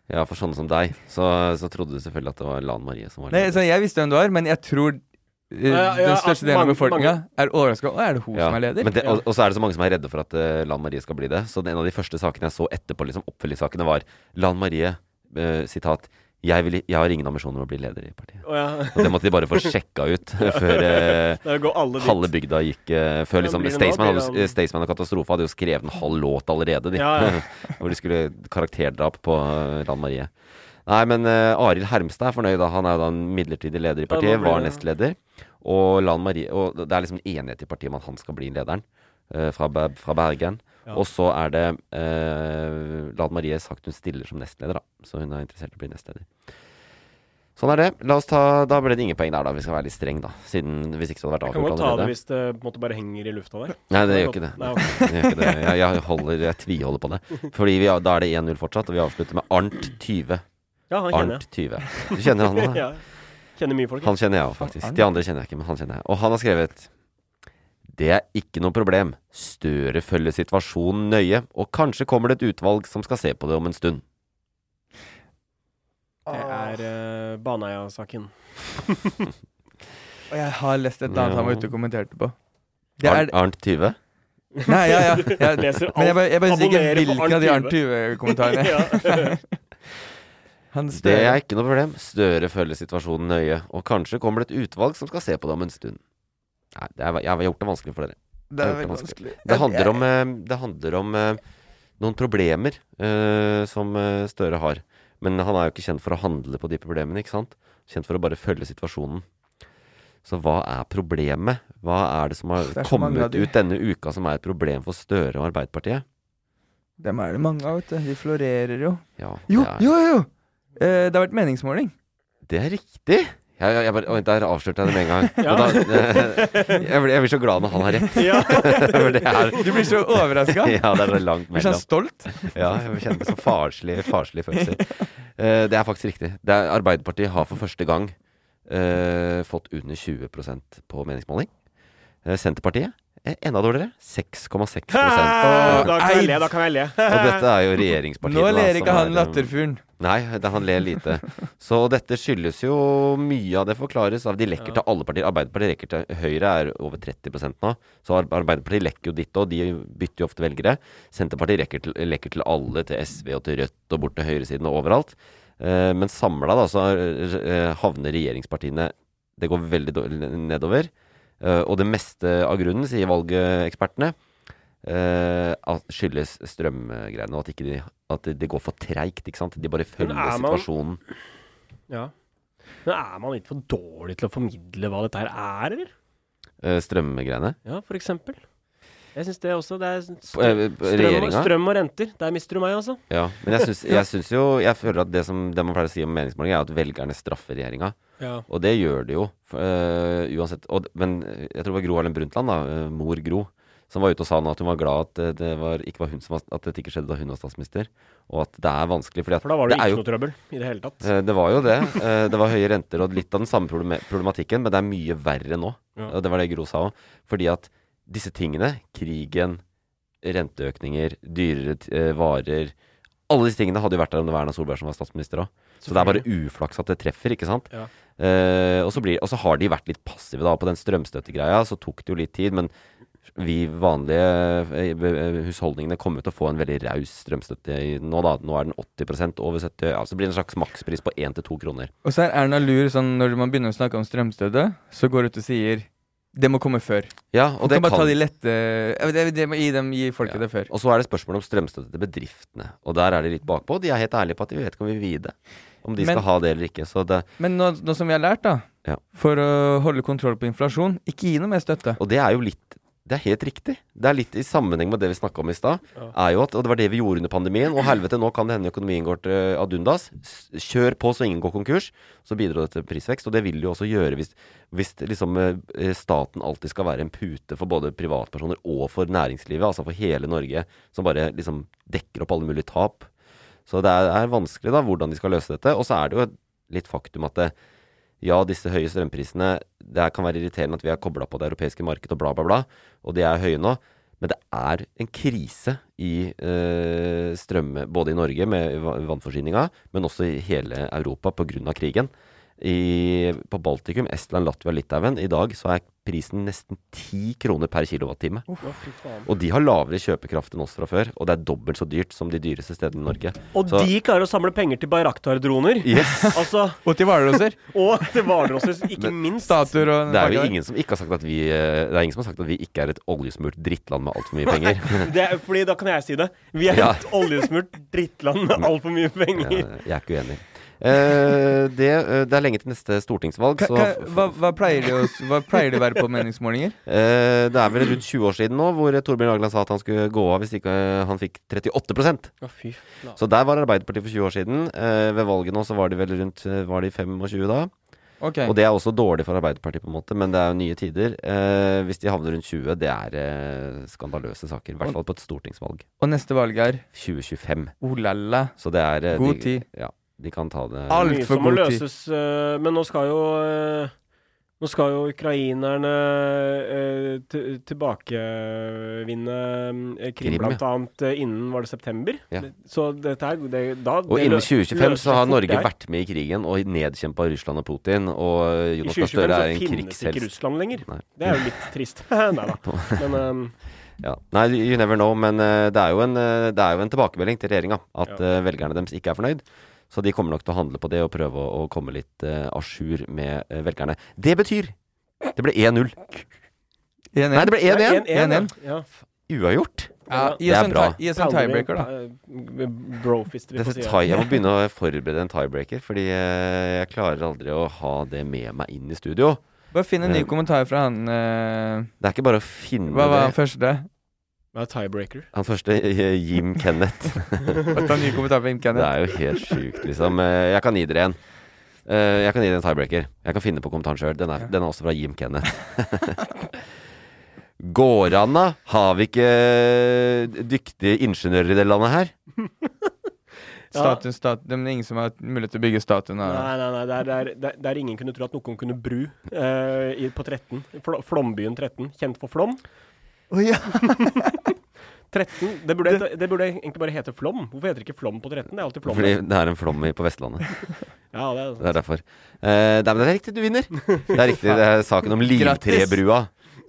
A: Ja, for sånne som deg, så, så trodde du selvfølgelig at det var Lan Marie som var
B: Nei,
A: leder.
B: så Jeg visste hvem du var, men jeg tror uh,
C: Ja, ja,
B: den største delen av
C: mange-
B: befolkninga er overraska. Å, er det hun
A: Ja,
B: som er leder?
A: Men det, og, og så er det så mange som er redde for at eh, Lan Marie skal bli det. Så en av de første sakene jeg så etterpå, liksom oppfølgingssakene, var Lan Marie, eh, sitat jeg, vil, 'Jeg har ingen ambisjoner om å bli leder i partiet'.
C: Oh, ja.
A: Og det måtte de bare få sjekka ut (laughs) før eh, (laughs) halve bygda gikk eh, Før liksom Staysman hadde- Staysman og Katastrofe hadde jo skrevet en halv låt allerede, de.
C: Ja. (laughs)
A: Hvor de skulle karakterdrap på uh, Lan Marie. Nei, men uh, Arild Hermstad er fornøyd. da Han er jo da en midlertidig leder i partiet. Var nestleder. Og Lan Marie Og det er liksom enighet i partiet om at han skal bli lederen. uh, fra, fra Bergen.
C: Ja.
A: Og så er det eh, Lan Marie sagt hun stiller som nestleder, da. Så hun er interessert i å bli nestleder. Sånn er det. La oss ta, Da ble det ingen poeng der, da. Vi skal være litt streng, da. Siden Hvis ikke så hadde det vært
C: Jeg kan godt ta det hvis det på en måte bare henger i lufta der.
A: Nei, det
C: er
A: gjør ikke det.
C: Nei, okay. (laughs)
A: det gjør ikke det. Jeg, jeg, holder, jeg tviholder på det. Fordi vi, da er det 1-0 fortsatt, og vi avslutter med Arnt 20.
C: Ja, han kjenner
A: Arnt 20. Du kjenner han da? (laughs)
C: ja. Kjenner mye folk.
A: Han kjenner jeg òg, faktisk. De andre kjenner jeg ikke, men han kjenner jeg. Og han har skrevet Det er ikke noe problem. Støre følger situasjonen nøye, og kanskje kommer det et utvalg som skal se på det om en stund.
C: Det er uh, Baneheia-saken. (laughs)
B: Og jeg har lest et annet
A: Ja.
B: han var ute og kommenterte på. Det er
A: Arnt 20?
B: Nei, ja, ja. (laughs) Jeg,
C: Leser
B: men jeg bare, jeg bare sier ikke hvilken av de
C: Arnt
B: Arnt 20-kommentarene. (laughs)
A: Det er ikke noe problem. Støre følger situasjonen nøye, og kanskje kommer det et utvalg som skal se på det om en stund. Nei, er, jeg har gjort det vanskelig for dere.
B: Det er
A: Det
B: veldig
A: vanskelig.
B: vanskelig.
A: Det handler om, eh, det handler om eh, noen problemer uh, som Støre har. Men han er jo ikke kjent for å handle på de problemene, ikke sant? Kjent for å bare følge situasjonen. Så hva er problemet? Hva er det som har
B: Det
A: kommet ut denne uka som er et problem for Støre og Arbeiderpartiet?
B: Dem er det mange av, vet du. De florerer jo.
A: Ja,
B: Jo, jo, jo! Eh, det har vært meningsmåling.
A: Det er riktig! Jeg, jeg, jeg bare, oi, der avslørte jeg det med en gang. (laughs)
C: Ja.
A: Og da, jeg, blir, jeg blir så glad når han har rett.
C: Ja. (laughs)
A: Er,
B: Du blir så overraska.
A: ja, det er så langt
B: Blir
A: så
B: stolt.
A: Ja, jeg kjenner meg så farslig, farslig følelser. Uh, det er faktisk riktig. Det er, Arbeiderpartiet har for første gang uh, fått under 20% på meningsmåling. Uh, Senterpartiet er enda dårligere. 6,6
C: Da
A: da
C: kan jeg le, jeg
A: dette er jo regjeringspartiet.
B: Nå ler ikke han
A: er, eh,
B: latterfuglen.
A: Nei, det, han ler lite. Så dette skyldes jo Mye av det forklares av De lekker til alle partier. Arbeiderpartiet lekker til Høyre er over 30% nå. Så Arbeiderpartiet lekker jo ditt òg. De bytter jo ofte velgere. Senterpartiet lekker til, lekker til alle. Til SV og til Rødt og bort til høyresiden og overalt. Eh, men samla da så eh, havner regjeringspartiene Det går veldig nedover. Eh, og det meste av grunnen, sier valgekspertene, skyldes strømgreiene, og at, ikke de, at det, går for treigt. ikke sant? De bare følger
C: er man-
A: situasjonen.
C: Ja. Men er man litt for dårlig til å formidle hva dette her er, eller?
A: Eh, strømgreiene.
C: Ja, for eksempel. Jeg syns det også. Det er
A: Eh,
C: strøm, strøm, strøm og renter. Der mister du meg, altså.
A: Ja, men jeg syns, (laughs) jeg syns jo Jeg føler at det som det man pleier å si om meningsmålinger, er at velgerne straffer regjeringa.
C: Ja.
A: Og det gjør det jo, eh, uansett. Og, men eh, jeg tror det var Gro Harlem Brundtland, da, eh, mor Gro, som var ute og sa nå at hun var glad at det var, ikke var hun som at dette ikke skjedde da hun var statsminister. Og at det er vanskelig. Fordi at
C: For da var det,
A: det
C: ikke
A: jo,
C: noe trøbbel i det hele tatt.
A: Eh, Det var jo det. Eh, Det var høye renter og litt av den samme problematikken, men det er mye verre nå.
C: Ja.
A: Og det var det Gro sa òg. Fordi at disse tingene, krigen, renteøkninger, dyrere eh, varer Alle disse tingene hadde jo vært der om det var Erna Solberg som var statsminister òg. Så det er bare uflaks at det treffer, ikke sant.
C: Ja.
A: Eh, og, så blir, og så har de vært litt passive da på den strømstøttegreia. Så tok det jo litt tid, men vi vanlige eh, husholdningene kommer til å få en veldig raus strømstøtte nå, da. Nå er den 80 over 70 Ja, så blir det en slags makspris på 1-2 kroner.
B: Og så er Erna lur sånn når man begynner å snakke om strømstøtte, så går hun ut og sier det må komme før.
A: Ja, og det
B: kan bare
A: kan
B: ta de lette det, det må gi, dem, gi folket det før.
A: Og så er det spørsmål om strømstøtte til bedriftene. Og der er de litt bakpå. De er helt ærlige på at de vet ikke om vi vil gi det. Om de
B: Men-
A: skal ha det eller ikke. Så det,
B: Men nå, nå som vi har lært, da,
A: Ja.
B: for å holde kontroll på inflasjon, ikke gi noe mer støtte.
A: og det er jo litt Det er helt riktig. Det er litt i sammenheng med det vi snakka om i stad. Er jo at, Og det var det vi gjorde under pandemien. Og helvete, nå kan det hende økonomien går til eh, ad undas. Kjør på så ingen går konkurs. Så bidrar det til prisvekst. Og det vil det jo også gjøre hvis, hvis liksom eh, staten alltid skal være en pute for både privatpersoner og for næringslivet. Altså for hele Norge. Som bare liksom dekker opp alle mulige tap. Så det er, er vanskelig da hvordan de skal løse dette. Og så er det jo litt faktum at det, ja, disse høye strømprisene Det kan være irriterende at vi er kobla på det europeiske markedet og bla, bla, bla. Og de er høye nå. Men det er en krise i eh, strøm både i Norge med vannforsyninga, men også i hele Europa pga. krigen. I, på Baltikum, Estland, Latvia, Litauen i dag så er prisen nesten 10 kroner per kilowattime. Og de har lavere kjøpekraft enn oss fra før, og det er dobbelt så dyrt som de dyreste stedene i Norge.
C: Og
A: Så-
C: de klarer å samle penger til Bayraktar-droner.
A: Yes. (laughs)
C: Altså,
B: Og til hvalrosser. (laughs)
C: og til hvalrosser, ikke minst.
B: Statuer og
A: Det er jo ingen som ikke har sagt at vi eh, Det er ingen som har sagt at vi ikke er et oljesmurt drittland med altfor mye penger. (laughs)
C: Det er, fordi da kan jeg si det. Vi er
A: Ja.
C: et oljesmurt drittland med altfor mye penger.
A: Ja, jeg er ikke uenig. Eh, det, eh, det er lenge til neste stortingsvalg,
B: Ka, hva, hva, pleier det å, hva pleier det å være på meningsmålinger?
A: eh, Det er vel rundt 20 år siden nå hvor Torbjørn Jagland sa at han skulle gå av hvis ikke han fikk 38
C: oh, fy.
A: Så der var Arbeiderpartiet for 20 år siden. Eh, ved valget nå så var de vel rundt Var de 25 da.
B: Okay.
A: Og det er også dårlig for Arbeiderpartiet, på en måte, men det er jo nye tider. Eh, hvis de havner rundt 20, det er eh, skandaløse saker. I hvert fall på et stortingsvalg.
B: Og neste valg er
A: 2025.
B: oh la la.
A: Så det er eh,
B: God
A: de,
B: tid.
A: Ja, de kan ta det
B: Alt
C: som må
B: god tid.
C: løses, eh, men nå skal jo eh, Nå skal jo ukrainerne eh, til- tilbakevinne Krim, blant annet innen Var det september?
A: Ja.
C: Så dette her det, da,
A: Og
C: det
A: innen 2025 så har Norge vært med i krigen og nedkjempa Russland og Putin. Og Jonas Gahr Støre er en
C: finnes ikke. Russland lenger.
A: Nei.
C: Det er jo litt trist. (laughs) Nei da. (laughs) Men um, (laughs)
A: Ja. Nei, you never know, men uh, det, er jo en, uh, det er jo en tilbakemelding til regjeringa at
C: Ja.
A: eh, velgerne deres ikke er fornøyd. Så de kommer nok til å handle på det og prøve å, å komme litt uh, à jour med uh, velgerne. Det betyr Det ble 1-0. Nei, det ble 1-1.
C: 1-1. Ja.
A: Uavgjort.
B: Ja,
A: Det er bra.
B: gi oss en tiebreaker, da.
C: på
A: Dette jeg må begynne å forberede en tiebreaker, fordi eh, jeg klarer aldri å ha det med meg inn i studio.
B: Bare finn en ny
A: Eh,
B: kommentar fra han Uh,
A: Det er ikke bare å finne
B: Hva var
A: det.
B: første?
C: Hva er tiebreaker?
A: Han første, eh, Jim Kenneth. (laughs)
B: Ta en ny kommentar fra Jim
A: Det er jo helt sjukt, liksom. Eh, Jeg kan gi dere en. Eh, Jeg kan gi dere en tiebreaker. Jeg kan finne på kommentaren sjøl. Den, den er også fra Jim Kenneth. (laughs) Går an, da? Har vi ikke dyktige ingeniører i det landet her? (laughs)
B: Statuen, statuen, det er ingen som har mulighet til å bygge statuen
C: Nei, nei, nei. Der, der, der, der ingen kunne tro at noen kunne bru uh, i, på 13. Fl Flombyen 13. Kjent for Flom.
B: Å ja. (laughs)
C: 13. Det burde, det burde egentlig bare hete Flom. Hvorfor heter det ikke Flom på 13? Det er alltid Flom.
A: Fordi det er en flom i- på Vestlandet. (laughs)
C: Ja, det er,
A: Det er derfor. Eh, det, men det er riktig, du vinner. Det er riktig. Det er (laughs) saken om Livtrebrua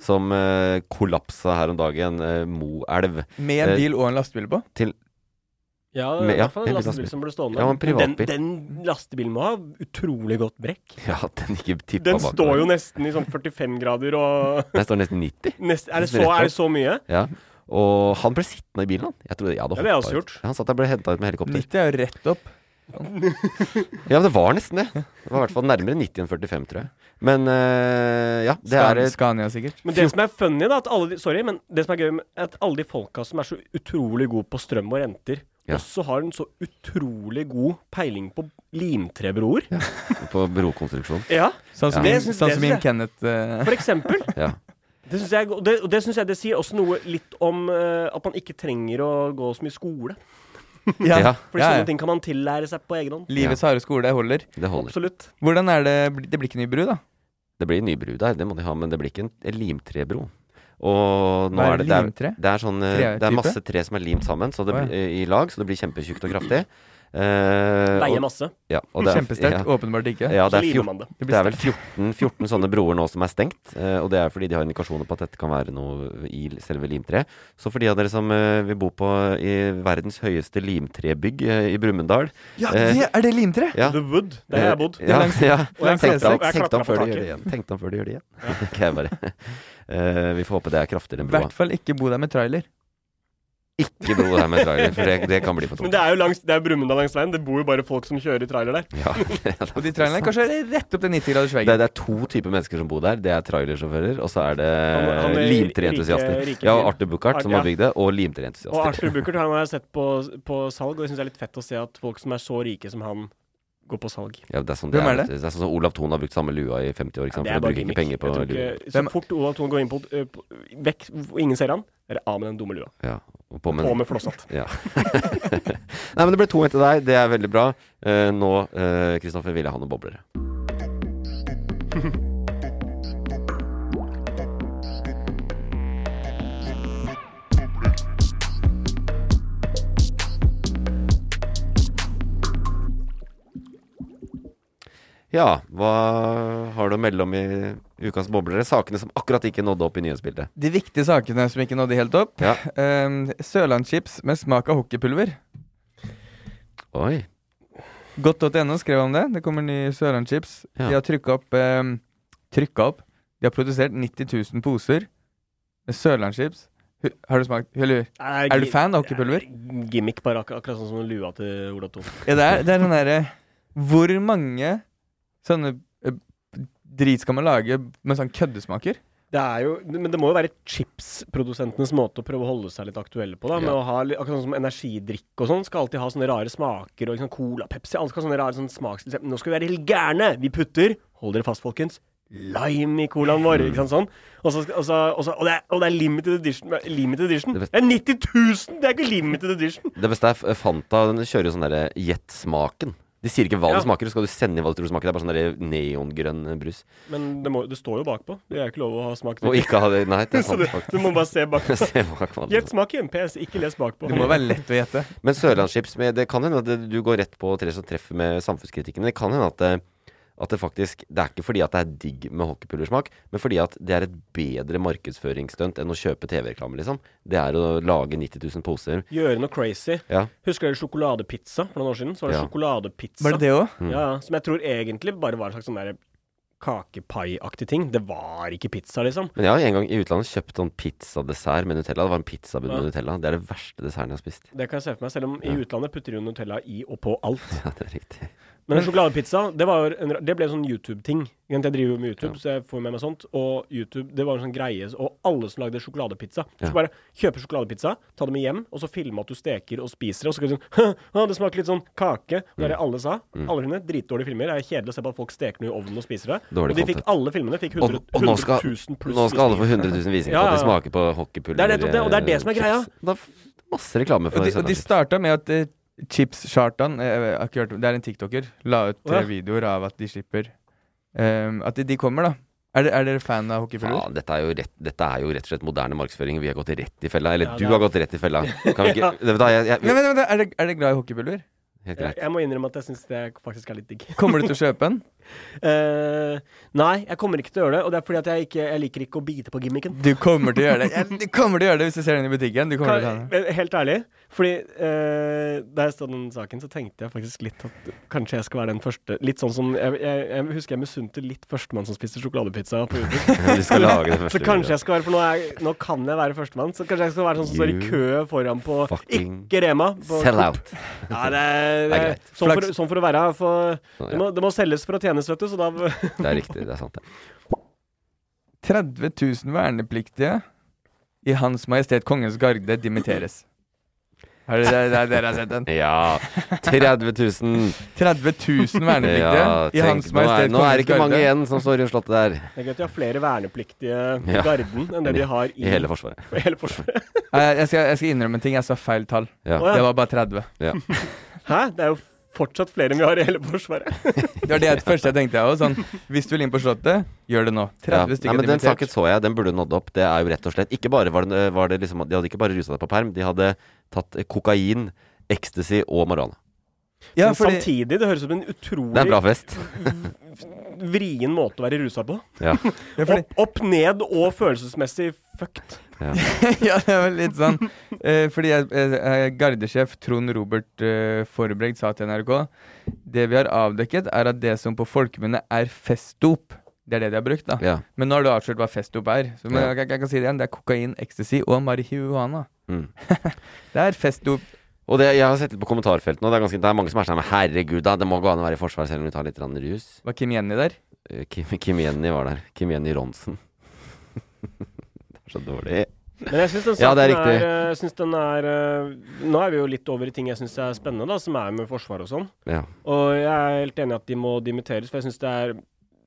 A: som eh, kollapsa her om dagen. Eh, Moelv.
B: Med en
A: Eh,
B: bil og en lastebil på?
A: Til
C: Ja,
A: Med-
C: i hvert fall en lastebil som ble stående.
A: Ja, en
C: privatbil. den, den lastebilen må ha utrolig godt brekk.
A: Ja, den ikke tippa
C: Den
A: bakover.
C: står jo nesten i sånn 45 grader og (laughs)
A: Den står nesten 90.
C: nest, er, det så, er det så mye?
A: Ja. Og han ble sittende i bilen, han. Jeg trodde jeg hadde
C: det også
A: ut.
C: gjort.
A: Han satt der og ble henta ut med helikopter.
B: 90 er jo rett opp. (laughs)
A: Ja, men det var nesten det. Det var i hvert fall nærmere 90 enn 45, tror jeg. Men uh, ja, det
B: Scan-
A: er et
B: Scania, sikkert.
C: Men det som er funny, da, at alle de, sorry, men det som er gøy, er at alle de folka som er så utrolig gode på strøm og renter,
A: Ja.
C: også har den så utrolig god peiling på limtrebroer.
A: på brokonstruksjon.
C: Ja.
B: Sånn som
C: Ja.
B: min, sånn som min. Kenneth uh...
C: For eksempel.
A: Ja.
C: Det syns jeg, og det, det, synes jeg det sier også noe litt om uh, at man ikke trenger å gå så mye skole.
B: ja.
A: Ja.
C: For
B: Ja, ja.
C: sånne ting kan man tillære seg på egen hånd.
B: Livets harde skole holder.
A: Det holder.
C: Absolutt.
B: Hvordan er det Det blir ikke ny bru, da?
A: Det blir ny bru der, det må de ha, men det blir ikke en, en limtrebro. Og nå
B: er
A: det, det, er, det er sånn eh, Det er masse tre som er limt sammen så det, blir- i lag, så det blir kjempetjukt og kraftig. Eh,
C: Veier masse.
A: Ja, er-
B: Kjempesterkt.
A: ja.
B: Åpenbart ikke.
A: Ja, det er, 14,
C: det.
A: Er vel 14, 14 sånne broer nå som er stengt. Uh, og det er fordi de har indikasjoner på at dette kan være noe i selve limtreet. Så for de av dere som uh, vil bo på i verdens høyeste limtrebygg i Brumunddal
B: Ja, det, er det limtre?
A: ja,
C: The Wood. Der har jeg bodd.
A: Ja, ja.
B: langs
A: Tenk deg-
B: E6.
C: Og jeg
A: tenk deg om før de gjør det igjen. Tenk deg om før de gjør det igjen. Ja. okay, (laughs) bare Eh, Vi får håpe det er kraftigere enn
B: I hvert fall ikke bo der med trailer.
A: Ikke bro der med trailer, for det, det kan bli for
C: Men det er jo langs, det er Brumunddal langs veien. Det bor jo bare folk som kjører trailer der.
A: Ja, (laughs) det, er
B: Og de trailerne kanskje er rett opp til 90 graders
A: det,
B: veggen.
A: det er to typer mennesker som bor der. Det er trailersjåfører, og så er det
C: er
A: limtreentusiaster. Ja,
C: fyr.
A: Arthur Buchardt som har bygd det, og
C: Og
A: limtreentusiaster.
C: Arthur Buchardt han har jeg sett på, på salg, og jeg syns det er litt fett å se at folk som er så rike som han, går på salg.
A: Ja, det er sånn det
B: Hvem
A: er.
B: er
A: det? Det er sånn som Olav Thon har brukt samme lua i 50 år, ikke sant?
C: Ja,
A: for
C: er
A: å bruke ikke penger på lua.
C: ikke, så fort Olav Thon går inn på ø, på- Vekk, hvor ingen ser han, er det av med den dumme lua.
A: Ja, og på med,
C: På med flosshatt.
A: Ja. (laughs) Nei, men det ble to etter deg. Det er veldig bra. Uh, nå, Kristoffer, Kristoffer, vil jeg ha noen boblere. (laughs) Ja, hva har du å melde om i ukas boblere? Sakene som akkurat ikke nådde opp i nyhetsbildet.
B: De viktige sakene som ikke nådde helt opp.
A: Ja.
B: Um, Sørlandschips med smak av hockeypulver.
A: Oi.
B: Godt.no skrev om det. Det kommer ny Sørlandschips.
A: Ja.
B: De har trykka opp, um, trykka opp De har produsert 90 000 poser med Sørlandschips. Har du smakt Eller
C: Er,
B: Er du fan av hockeypulver?
C: Gimmick, bare akkurat, akkurat sånn som lua til Olav Thon.
B: Ja, det er, det er den derre Hvor mange sånne eh, drit skal man lage med sånn køddesmaker?
C: Det er jo, men det må jo være chipsprodusentenes måte å prøve å holde seg litt aktuelle på. da Med
A: Ja.
C: å ha, Akkurat sånn som energidrikk og sånn skal alltid ha sånne rare smaker. Og liksom Cola, Pepsi, alle skal ha sånne rare sånn smaks... Nå skal vi være helt gærne! Vi putter, hold dere fast folkens, lime i colaen vår. Ikke sant sånn? Og, så, og, så, og, så, og, det er, og det er limited edition. Limited edition.
A: Det
C: er 90 000! Det er ikke limited edition!
A: Det beste er Fanta. Den kjører jo sånn derre gjett-smaken. De sier ikke hva
C: Ja.
A: det smaker, så skal du sende inn hva du tror det smaker. Det er bare sånn neongrønn brus.
C: Men det, må, det står jo bakpå. Det er ikke lov å ha smak.
A: Og ikke ha det Nei, det er (laughs) sant,
C: du, du må bare se bakpå. (laughs)
A: Se bakpå det
C: Gjett smaken. PS, ikke les bakpå.
B: Det må være lett å gjette.
A: Men Sørlandschips Det kan hende at du går rett på tre som treffer med samfunnskritikken. Det kan hende at det, at det faktisk Det er ikke fordi at det er digg med hockeypullersmak, men fordi at det er et bedre markedsføringsstunt enn å kjøpe TV-reklame, liksom. Det er å lage 90 000 poser.
C: Gjøre noe crazy.
A: Ja.
C: Husker dere sjokoladepizza for noen år siden? Så var det
A: Ja.
C: sjokoladepizza.
B: Var det det òg?
A: Mm.
C: Ja, ja, som jeg tror egentlig bare var en slags sånn der kakepai-aktig ting. Det var ikke pizza, liksom.
A: Men jeg har en gang i utlandet kjøpt sånn pizzadessert med Nutella. Det var en
C: Ja.
A: med Nutella. Det er det verste desserten jeg har spist.
C: Det kan jeg se for meg, selv om i utlandet putter de jo Nutella i og på alt. (laughs)
A: Ja, det er riktig.
C: Men en sjokoladepizza, det, var en, det ble en sånn YouTube-ting. Jeg driver jo med YouTube,
A: Ja.
C: så jeg får med meg sånt. Og YouTube, det var en sånn greie Og alle som lagde sjokoladepizza,
A: Ja.
C: skulle bare kjøpe sjokoladepizza, ta det med hjem, og så filme at du steker og spiser det, og så kan du sånn Det smaker litt sånn kake. Det er det alle sa.
A: Mm.
C: Alle filmene. Dritdårlige filmer. Det er kjedelig å se på at folk steker noe i ovnen og spiser det.
A: Dårlig
C: og de fikk alle filmene fikk 100,
A: Og, og nå, skal,
C: 100 000 pluss
A: nå skal alle få 100 000 visninger
C: Ja,
A: på at de
C: ja, ja.
A: smaker på hockeypulver.
C: Det er det, og det er det som er
A: eh,
C: greia.
A: Da, Det masse reklame for
B: Og de, og de starta med at eh, Chips Chartan eh, jeg har ikke hørt, Det er en tiktoker. La ut tre
C: oh, ja.
B: videoer av at de slipper um, At de, de kommer, da. Er, er dere fan av hockeypulver?
A: Ja, dette, er rett, dette er jo rett og slett moderne markedsføring. Vi har gått rett i fella. Eller
C: Ja,
A: du
C: er-
A: har gått rett i fella. (laughs) Kan vi ikke
C: Ja.
A: det, vet du, hva, jeg, jeg,
B: Men, men, men, er, det, er dere glad i hockeypulver?
A: Helt greit.
C: jeg må innrømme at jeg syns det faktisk er litt digg.
B: Kommer du til å kjøpe en?
C: Uh, (laughs) nei, jeg kommer ikke til å gjøre det. Og det er fordi at jeg, ikke, jeg liker ikke å bite på gimmicken.
B: Du kommer til å gjøre det. Jeg, (laughs) du kommer til å gjøre det hvis du ser den i butikken. Du kommer til å ta den.
C: Kan, helt ærlig, Fordi eh, da jeg stod den saken, så tenkte jeg faktisk litt at kanskje jeg skal være den første Litt sånn som Jeg, jeg, jeg husker jeg misunte litt førstemann som spiste sjokoladepizza på YouTube. (laughs)
A: Du skal lage det (laughs)
C: så kanskje jeg skal være For nå, er, jeg- nå kan jeg være førstemann. Så kanskje jeg skal være sånn som står i kø foran på Ikke Rema. På
A: Sell out.
C: Ja, det, er- (laughs)
A: Det
C: det, er
A: greit.
C: sånn, for, sånn for å være. For
A: Ja.
C: det, må, det må selges for å tjenes, vet du. Så da
A: Det er riktig. Det er sant, det.
B: 30 000 vernepliktige i Hans Majestet Kongens Garde dimitteres. Har dere, dere, dere har sett den? (laughs)
A: Ja. 30 000.
B: 30 000 vernepliktige
A: Ja,
B: i Hans Majestet
A: nå er det ikke mange igjen som står i slottet der.
C: Det er gøy at de har flere vernepliktige i
A: Ja.
C: Garden enn det de har i, (laughs)
A: I hele Forsvaret.
C: i hele Forsvaret.
B: Jeg skal, jeg skal innrømme en ting. Jeg sa feil tall.
A: Ja.
B: Det var bare 30.
A: Ja. (laughs)
C: Hæ? Det er jo fortsatt flere enn vi har i hele Forsvaret.
B: Det var det første jeg tenkte. Jeg også, sånn, hvis du vil inn på Slottet, gjør det nå. 30
A: Ja. Nei,
B: stykker
A: men Den saken så jeg, den burde nådd opp. Det er jo rett og slett Ikke bare var det, var det liksom De hadde ikke bare rusa deg på perm, de hadde tatt kokain, ecstasy og marihuana.
B: Ja,
C: Men
B: fordi,
C: samtidig, det høres ut som en utrolig
A: Det er en bra fest. (laughs)
C: vrien måte å være rusa på.
A: Ja.
B: ja,
C: Opp, opp, ned og følelsesmessig fucked.
A: ja. (laughs)
B: ja, det var litt sånn eh, Fordi jeg, jeg, gardesjef Trond Robert eh, Forbregt sa til NRK Det vi har avdekket, er at det som på folkemunne er festdop, det er det de har brukt. da
A: ja.
B: Men nå har du avslørt hva festdop er. Så men,
A: Ja.
B: jeg, jeg kan si det igjen. Det er kokain, ecstasy og marihuana.
A: Mm. (laughs)
B: Det er festdop.
A: Og det, jeg har sett litt på kommentarfeltene, og det er, ganske, det er mange som er sånn herregud, da, det må gå an å være i Forsvaret selv om vi tar litt rus.
B: Var Kim Jenny der?
A: Eh, Kim, Kim Jenny var der. Kim Jenny Ronsen. (laughs) det er så dårlig.
C: Men jeg syns den (laughs)
A: Ja,
C: saken
A: det er
C: er, eh, jeg synes den er eh, Nå er vi jo litt over i ting jeg syns er spennende, da, som er med Forsvaret og sånn.
A: Ja.
C: Og jeg er helt enig i at de må dimitteres, for jeg syns det er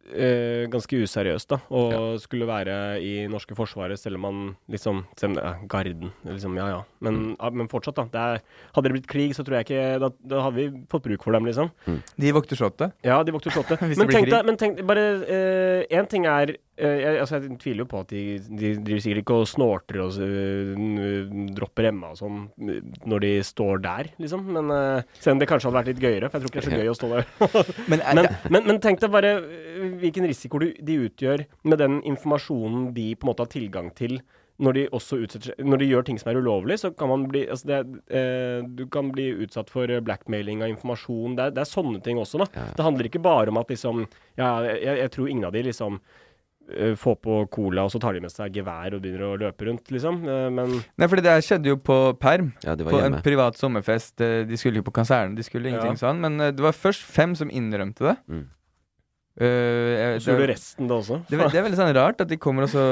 C: eh, ganske useriøst da å skulle være i norske forsvaret, selv om man liksom Selv om det er Garden, liksom, ja ja. Men,
A: Mm.
C: ja, men fortsatt, da. Det er, hadde det blitt krig, så tror jeg ikke Da, da hadde vi fått bruk for dem, liksom.
B: De vokter Slottet.
C: Ja, de vokter slottet. (laughs) Men tenk deg, men tenk bare Én ting er eh, jeg, altså jeg tviler jo på at de, de driver sikkert ikke og snorter og eh, dropper emma og sånn eh, når de står der, liksom. Men uh, selv om det kanskje hadde vært litt gøyere, for jeg tror ikke det er så gøy å stå der. (laughs)
B: Men,
C: men, men, men tenk deg bare eh, hvilken risiko du, de utgjør med den informasjonen de på en måte har tilgang til. Når de også utsetter Når de gjør ting som er ulovlig, så kan man bli altså det, eh, Du kan bli utsatt for eh, blackmailing av informasjon. Det er, det er sånne ting også, da.
A: Ja.
C: Det handler ikke bare om at liksom Ja, jeg, jeg tror ingen av de liksom eh, får på cola, og så tar de med seg gevær og begynner å løpe rundt, liksom. Eh, men
B: Nei, fordi det skjedde jo på perm.
A: ja, de var
B: På en privat sommerfest. Eh, De skulle jo på konserten, de skulle ingenting
C: Ja.
B: sånn. Men det var først fem som innrømte det.
A: Mm.
B: Uh, jeg-
C: så gjorde resten det også.
B: Det, det er veldig sånn rart at de kommer og så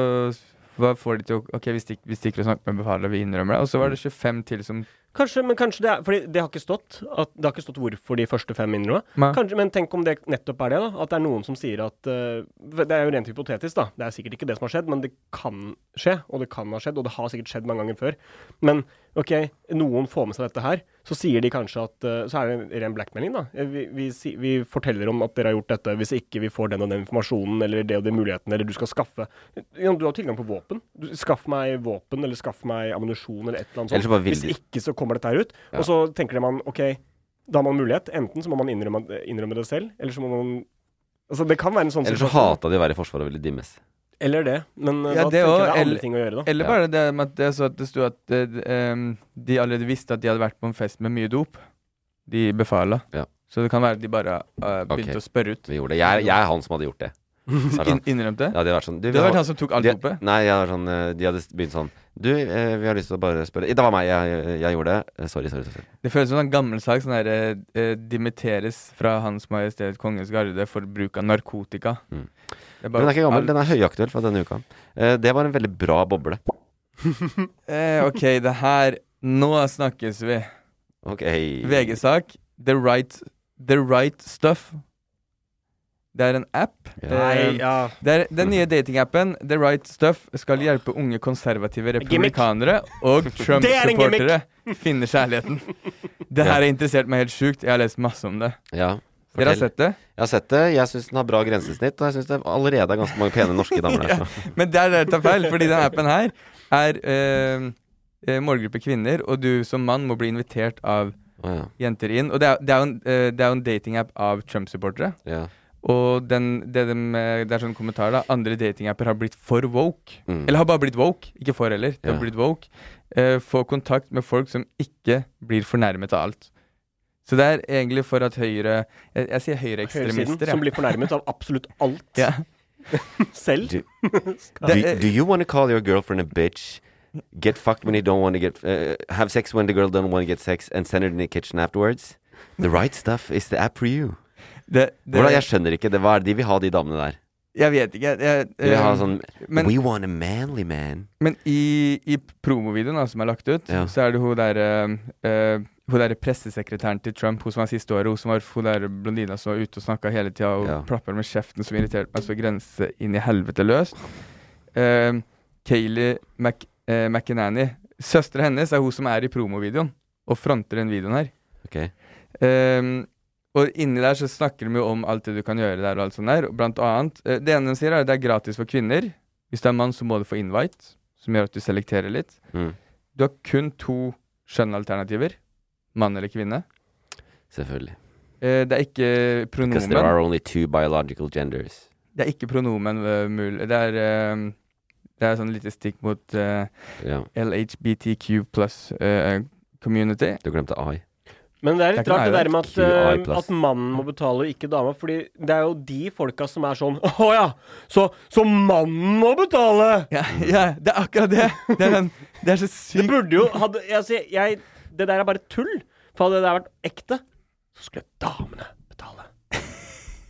B: hva får de til å Ok, vi stikker, vi stikker og snakker med befalet, vi innrømmer det. Og så var det 25 til som
C: Kanskje, men kanskje det er Fordi det har ikke stått at, Det har ikke stått hvorfor de første fem innrømmer.
B: det.
C: Kanskje, men tenk om det nettopp er det, da. At det er noen som sier at uh, Det er jo rent hypotetisk, da. Det er sikkert ikke det som har skjedd, men det kan skje. Og det kan ha skjedd, og det har sikkert skjedd mange ganger før. Men OK, noen får med seg dette her. Så sier de kanskje at eh, Så er det en ren blackmailing, da. Eh, Vi, vi, vi forteller om at dere har gjort dette. Hvis ikke vi får den og den informasjonen, eller det og de mulighetene, eller du skal skaffe ja, Du har tilgang på våpen. Du, skaff meg våpen, eller skaff meg ammunisjon, eller et eller annet sånt. Hvis ikke, så kommer dette her ut.
A: Ja.
C: Og så tenker man OK, da har man mulighet. Enten så må man innrømme, innrømme det selv, eller så må man Altså, det kan være en sånn
A: Eller så hata de å være i Forsvaret og ville dimmes.
C: Eller det. Men uh,
B: Ja,
C: da
B: det
C: tenker jeg det er andre ting å gjøre, da.
B: Eller bare det med at det, så at det sto at eh, de allerede visste at de hadde vært på en fest med mye dop. De befala.
A: Ja.
B: Så det kan være at de bare uh, begynte
A: okay.
B: å spørre ut.
A: Vi gjorde det. Jeg, jeg er han som hadde gjort det. (laughs) Sånn,
B: innrømte?
A: ja, de hadde vært sånn du,
B: Det hadde vært han som tok alt
A: de,
B: dopet?
A: Nei, sånn, eh, de hadde begynt sånn Du, eh, vi har lyst til å bare spørre Det var meg, jeg, jeg gjorde det. Eh, Sorry, sorry. sorry.
B: Det føles som en gammel sak. Sånn der, eh, dimitteres fra Hans Majestet Kongens Garde for bruk av narkotika.
A: Mm. Men den er ikke gammel, den er høyaktuell fra denne uka. Eh, det var en veldig bra boble. (laughs)
B: eh, ok, det her Nå snakkes vi.
A: Ok.
B: VG-sak. The right, the right Stuff. Det er en app.
C: Nei,
B: Eh,
C: ja.
B: det er, den nye datingappen The Right Stuff skal hjelpe unge konservative republikanere og (laughs)
C: er
B: Trump-supportere (laughs) finne kjærligheten. Det her har interessert meg helt sjukt. Jeg har lest masse om det.
A: Ja.
B: Dere har sett det?
A: Jeg har sett det. Jeg syns den har bra grensesnitt, og jeg syns det allerede er ganske mange pene norske damer der. (laughs) Så.
B: Men det er der det tar feil, fordi denne appen her er eh, eh, målgruppe kvinner, og du som mann må bli invitert av
A: oh, ja.
B: jenter inn. Og det er, det er jo en, eh, en datingapp av Trump-supportere.
A: Ja.
B: Og den, det, dem, eh, det er sånn kommentar, da. Andre datingapper har blitt for woke.
A: Mm.
B: Eller har bare blitt woke, ikke for heller. Det
A: Ja.
B: har blitt woke. Eh, få kontakt med folk som ikke blir fornærmet av alt. Så det er egentlig for at høyre Jeg, jeg sier høyreekstremister. Ja.
C: som blir fornærmet av absolutt alt
B: ja. (laughs)
C: selv. (laughs)
A: Do, do, do you want to call your girlfriend a bitch? Get fucked when you don't want to get uh, Have sex when the girl don't want to get sex, and send her in the kitchen afterwards? The right stuff is the app for you.
B: Det, det,
A: Hvordan, jeg skjønner ikke. Det, hva er det de vil ha, de damene der?
B: jeg vet ikke. Jeg,
A: De vil ha
B: eh,
A: sånn
B: men-
A: We want a manly man.
B: Men i, i promovideoen som er lagt ut,
A: Ja.
B: så er det hun derre uh, Hun der pressesekretæren til Trump, hun som var siste året, hun som var hun der blondina som var ute og snakka hele tida og
A: Ja.
B: plapper med kjeften, som irriterte meg så grense inn i helvete løs. Uh, Kayleigh Mac, uh, McEnany. Søstera hennes er hun som er i promovideoen, og fronter den videoen her.
A: Ok.
B: Ehm, og inni der så snakker de jo om alt det du kan gjøre der og alt sånt der. Blant annet eh, Det ene de sier, er at det er gratis for kvinner. Hvis du er mann, så må du få invite, som gjør at du selekterer litt.
A: Mm.
B: Du har kun to skjønnalternativer. Mann eller kvinne.
A: Selvfølgelig.
B: Eh, det er ikke pronomen.
A: Because there are only two biological genders.
B: Det er ikke pronomen uh, mulig. Det er ehm, Det er sånn lite stikk mot uh,
A: yeah.
B: LHBTQ pluss uh, community.
A: Du glemte I.
C: Men det er
B: Det
C: litt
B: er
C: rart det der med at, eh, at mannen må betale, ikke dama. Fordi det er jo de folka som er sånn (laughs) Å ja, så, så mannen må betale!
B: Ja, ja, det er akkurat det! Det er, den, det er så
C: Det burde jo hadde, altså, jeg, Det der er bare tull. For hadde det der vært ekte, så skulle damene betale.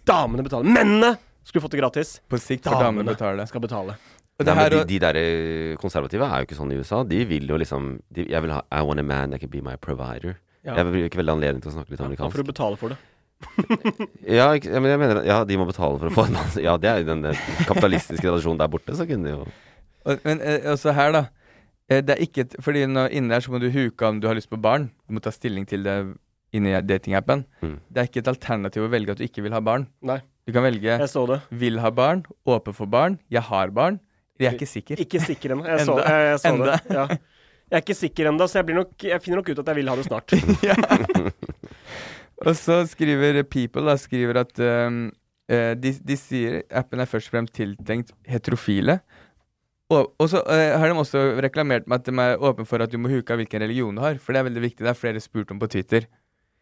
C: Damene betale. Mennene skulle fått det gratis.
B: På sikt får damene
C: Damene
B: betale.
C: skal betale.
B: Og
A: Nei,
B: det her,
A: de, de der eh, konservative er jo ikke sånn i USA. De vil jo liksom de, Jeg vil ha I want a man that can be my provider.
C: Ja.
A: Jeg bruker ikke veldig anledning til å snakke litt
C: amerikansk. Ja,
A: for
C: du betale for det. (laughs)
A: Ja, ikke, men jeg mener Ja, de må betale for å få en mann. Ja, det er jo den kapitalistiske tradisjonen der borte, så kunne de jo
B: men eh, også her, da. Eh, det er ikke et, fordi nå inne der så må du huke om du har lyst på barn. Du må ta stilling til det inni datingappen.
A: Mm.
B: Det er ikke et alternativ å velge at du ikke vil ha barn.
C: Nei.
B: Du kan velge
C: Jeg så det.
B: vil ha barn, åpen for barn, jeg har barn. Jeg er ikke sikker.
C: Ikke sikker ennå. Jeg (laughs) jeg, jeg så
B: Enda.
C: det. Ja. Jeg er ikke sikker ennå, så jeg, nok, jeg finner nok ut at jeg vil ha det snart. (laughs)
B: Og så skriver People da, skriver at um, eh, de, de sier appen er først og fremst tiltenkt heterofile. Og, og så uh, har de også reklamert med at de er åpne for at du må huke av hvilken religion du har. For det er veldig viktig. Det er flere spurt om på Twitter.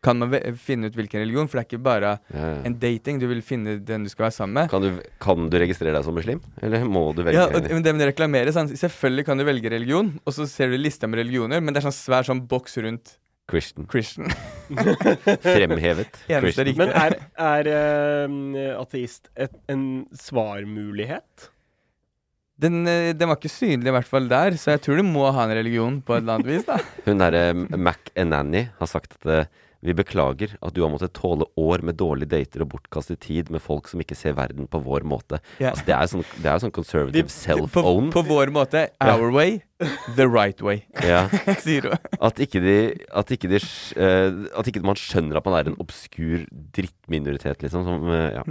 B: Kan man finne ut hvilken religion? For det er ikke bare
A: ja,
B: en dating. Du vil finne den du skal være sammen med.
A: Kan du, kan du registrere deg som muslim? Eller må du velge
B: Ja, og det, men det med det reklamerer sånn, Selvfølgelig kan du velge religion, og så ser du lista med religioner, men det er sånn svær sånn boks rundt
A: Christian?
B: Christian. (laughs)
A: Fremhevet (laughs)
B: Eneste
A: Christian.
B: riktige.
C: Men er, er uh, ateist et, en svarmulighet?
B: Den, eh, den var ikke synlig i hvert fall der, så jeg tror du må ha en religion på et eller annet vis. da (laughs)
A: Hun derre Mac Enanny har sagt at eh, vi beklager at du har måttet tåle år med dårlige dater og bortkastet tid med folk som ikke ser verden på vår måte.
B: Ja.
A: Altså, det er sånn, det er sånn conservative self-own.
B: på vår måte. Our way, the right way,
A: Ja. (laughs)
B: sier hun.
A: At ikke, de, at, ikke de, eh, at ikke man skjønner at man er en obskur drittminoritet, liksom. Som, eh, ja.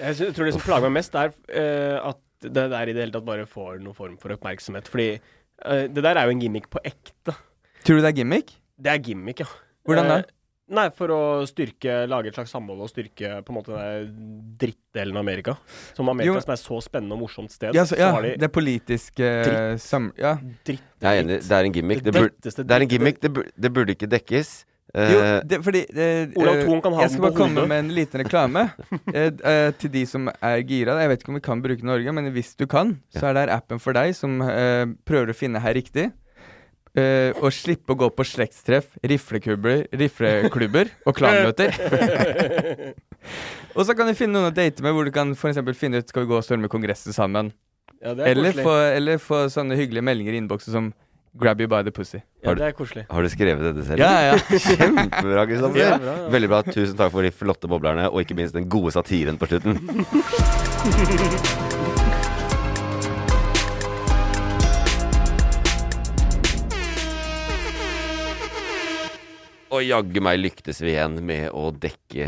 C: Jeg tror det som plager meg mest, er uh, at det der i det hele tatt bare får noen form for oppmerksomhet. Fordi uh, det der er jo en gimmick på ekte.
B: Tror du det er gimmick?
C: Det er gimmick, ja.
B: Hvordan da?
C: Eh, nei, for å styrke Lage et slags samhold og styrke på en måte den drittdelen av Amerika. Som Amerika
B: Jo.
C: som er så spennende og morsomt sted.
B: Ja, så, ja,
C: har de
B: det politiske politisk eh,
C: Dritt.
B: sam... Ja.
C: dritt.
A: Jeg er enig, det er en gimmick. Det,
C: Det
A: det er en gimmick, det, burde, det burde ikke dekkes. Uh,
B: Jo, det, fordi uh,
C: Olav
B: eh,
C: Thon kan ha
B: Jeg skal bare komme med en liten reklame (laughs) eh, eh, til de som er gira. Jeg vet ikke om vi kan bruke Norge, men hvis du kan, så er det her appen for deg som eh, prøver å finne her riktig. Eh, og slippe å gå på slektstreff, rifleklubber, rifleklubber og klanmøter. (laughs) og så kan du finne noen å date med, hvor du kan for eksempel finne ut skal vi gå og storme Kongressen sammen.
C: Ja, det er
B: Eller få, eller få sånne hyggelige meldinger i innboksen som 'grab you by the pussy'.
C: Ja, det er koselig.
A: har du skrevet dette selv?
B: Ja, ja. (laughs)
A: Kjempebra, Kristoffer.
C: Ja, bra, ja.
A: Veldig bra. Tusen takk for de flotte boblerne, og ikke minst den gode satiren på slutten. (laughs) Og jaggu meg lyktes vi igjen med å dekke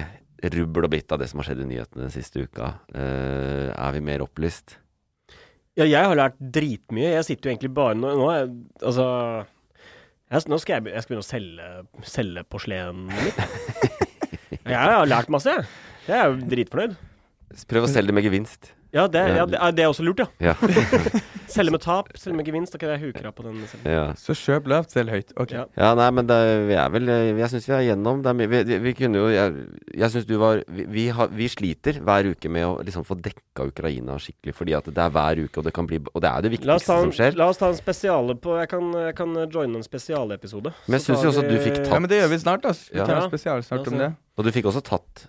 A: rubbel og bitt av det som har skjedd i nyhetene den siste uka. Uh, er vi mer opplyst?
C: Ja, jeg har lært dritmye. Jeg sitter jo egentlig bare Nå, nå jeg Altså jeg, Nå skal jeg, jeg skal begynne å selge, selge porselenet mitt. (laughs) jeg har lært masse, jeg. Jeg er jo dritfornøyd.
A: Prøv å selge det med gevinst.
C: Ja, det, ja, det, er- det er også lurt, ja.
A: Ja. (laughs) (laughs)
C: Selge med tap, selge med gevinst. Ok, er huker av på den. selv.
A: ja.
B: Så kjøp lavt, selg høyt. Ok.
C: Ja.
A: Ja, nei, men det, vi er vel Jeg syns vi er gjennom. Det er mye, vi, vi kunne jo Jeg, jeg syns du var vi, vi, har, vi sliter hver uke med å liksom få dekka Ukraina skikkelig, fordi at det er hver uke, og det kan bli Og det er det viktigste
C: en,
A: som skjer.
C: la oss ta en spesiale på Jeg kan, jeg kan joine en spesialepisode.
A: Men jeg
C: syns
A: synes jo også at du fikk tatt Ja,
B: men det gjør vi snart, altså. Vi
A: Ja.
B: tar en spesial snart om det.
A: Og du fikk også tatt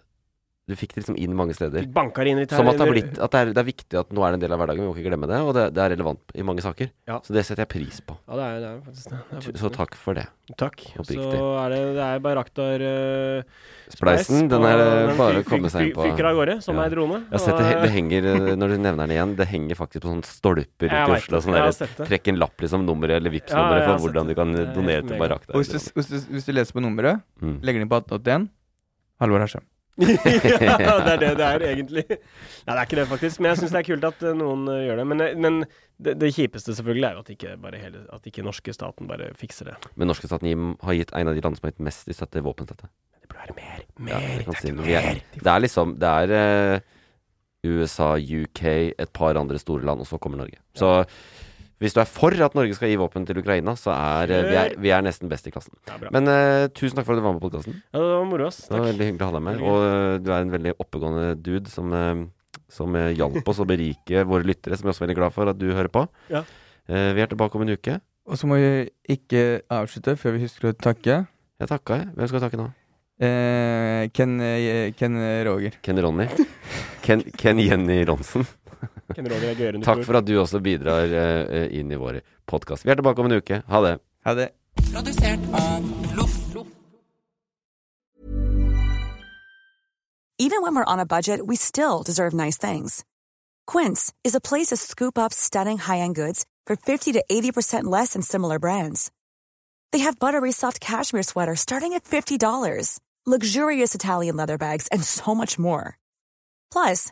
A: Du fikk det liksom inn mange steder.
C: Banka inn litt her.
A: Som at, det, blitt, at det, er, det er viktig at nå er det en del av hverdagen, vi må ikke glemme det. Og det, det er relevant i mange saker.
C: Ja.
A: Så det setter jeg pris på.
C: Ja, det er, det er faktisk det. det. Er faktisk
A: Så takk for det.
C: Takk. Så er det, det er Bayraktar uh,
A: Spleisen, den er det bare å komme seg inn på.
C: Fyker av gårde, som
A: Ja.
C: ei drone.
A: Jeg har sett det, det henger, eh, når du nevner den igjen, det henger faktisk på sånne stolper rundt i Oslo. Sånn der, trekk en lapp, liksom, nummeret eller
C: Ja,
A: Vipps-nummeret
C: jeg
A: for hvordan du kan
C: er
A: donere til
B: Bayraktar. Hvis du, hvis, du, hvis du leser på nummeret,
A: Mm.
B: legger den inn på 1881 Halvor Hersem. (laughs)
C: ja, det er det det er, egentlig. Nei, det er ikke det, faktisk. Men jeg syns det er kult at eh, noen eh, gjør det. Men, eh, men det, det kjipeste selvfølgelig er jo at ikke, bare hele, at ikke norske staten bare fikser det.
A: Men norske staten har gitt en av de landene som har gitt mest i støtte, våpenstøtte.
C: Det burde være mer. Mer.
A: Ja,
C: det
A: si
C: er
A: Vi er-
C: mer.
A: Det er liksom Det er uh, USA, UK, et par andre store land, og så kommer Norge. Så hvis du er for at Norge skal gi våpen til Ukraina, så er eh, vi, er, vi er nesten best i klassen. Men uh, tusen takk for at du var med på podkasten.
C: Ja, det var moro, ass.
A: Det var veldig hyggelig å ha deg med. Og uh, du er en veldig oppegående dude som, uh, som hjalp oss å berike våre lyttere, som vi er også veldig glad for at du hører på.
C: Ja.
A: Vi er tilbake om en uke.
B: Og så må vi ikke avslutte før vi husker å takke.
A: Jeg takka, jeg. Hvem skal jeg takke nå?
B: Eh, Ken, Ken Roger.
A: Ken Ronny? Ken, Ken Jenny Ronsen? (laughs) Takk for at du også bidrar uh, inn i vår podkast. Vi er tilbake om en uke. Ha det.
B: Ha det.
E: Even when we're on a budget, we still deserve nice things. Quince is a place to scoop up stunning high-end goods for 50 to 80% less than similar brands. They have buttery soft cashmere sweaters starting at $50, luxurious Italian leather bags, and so much more. Plus,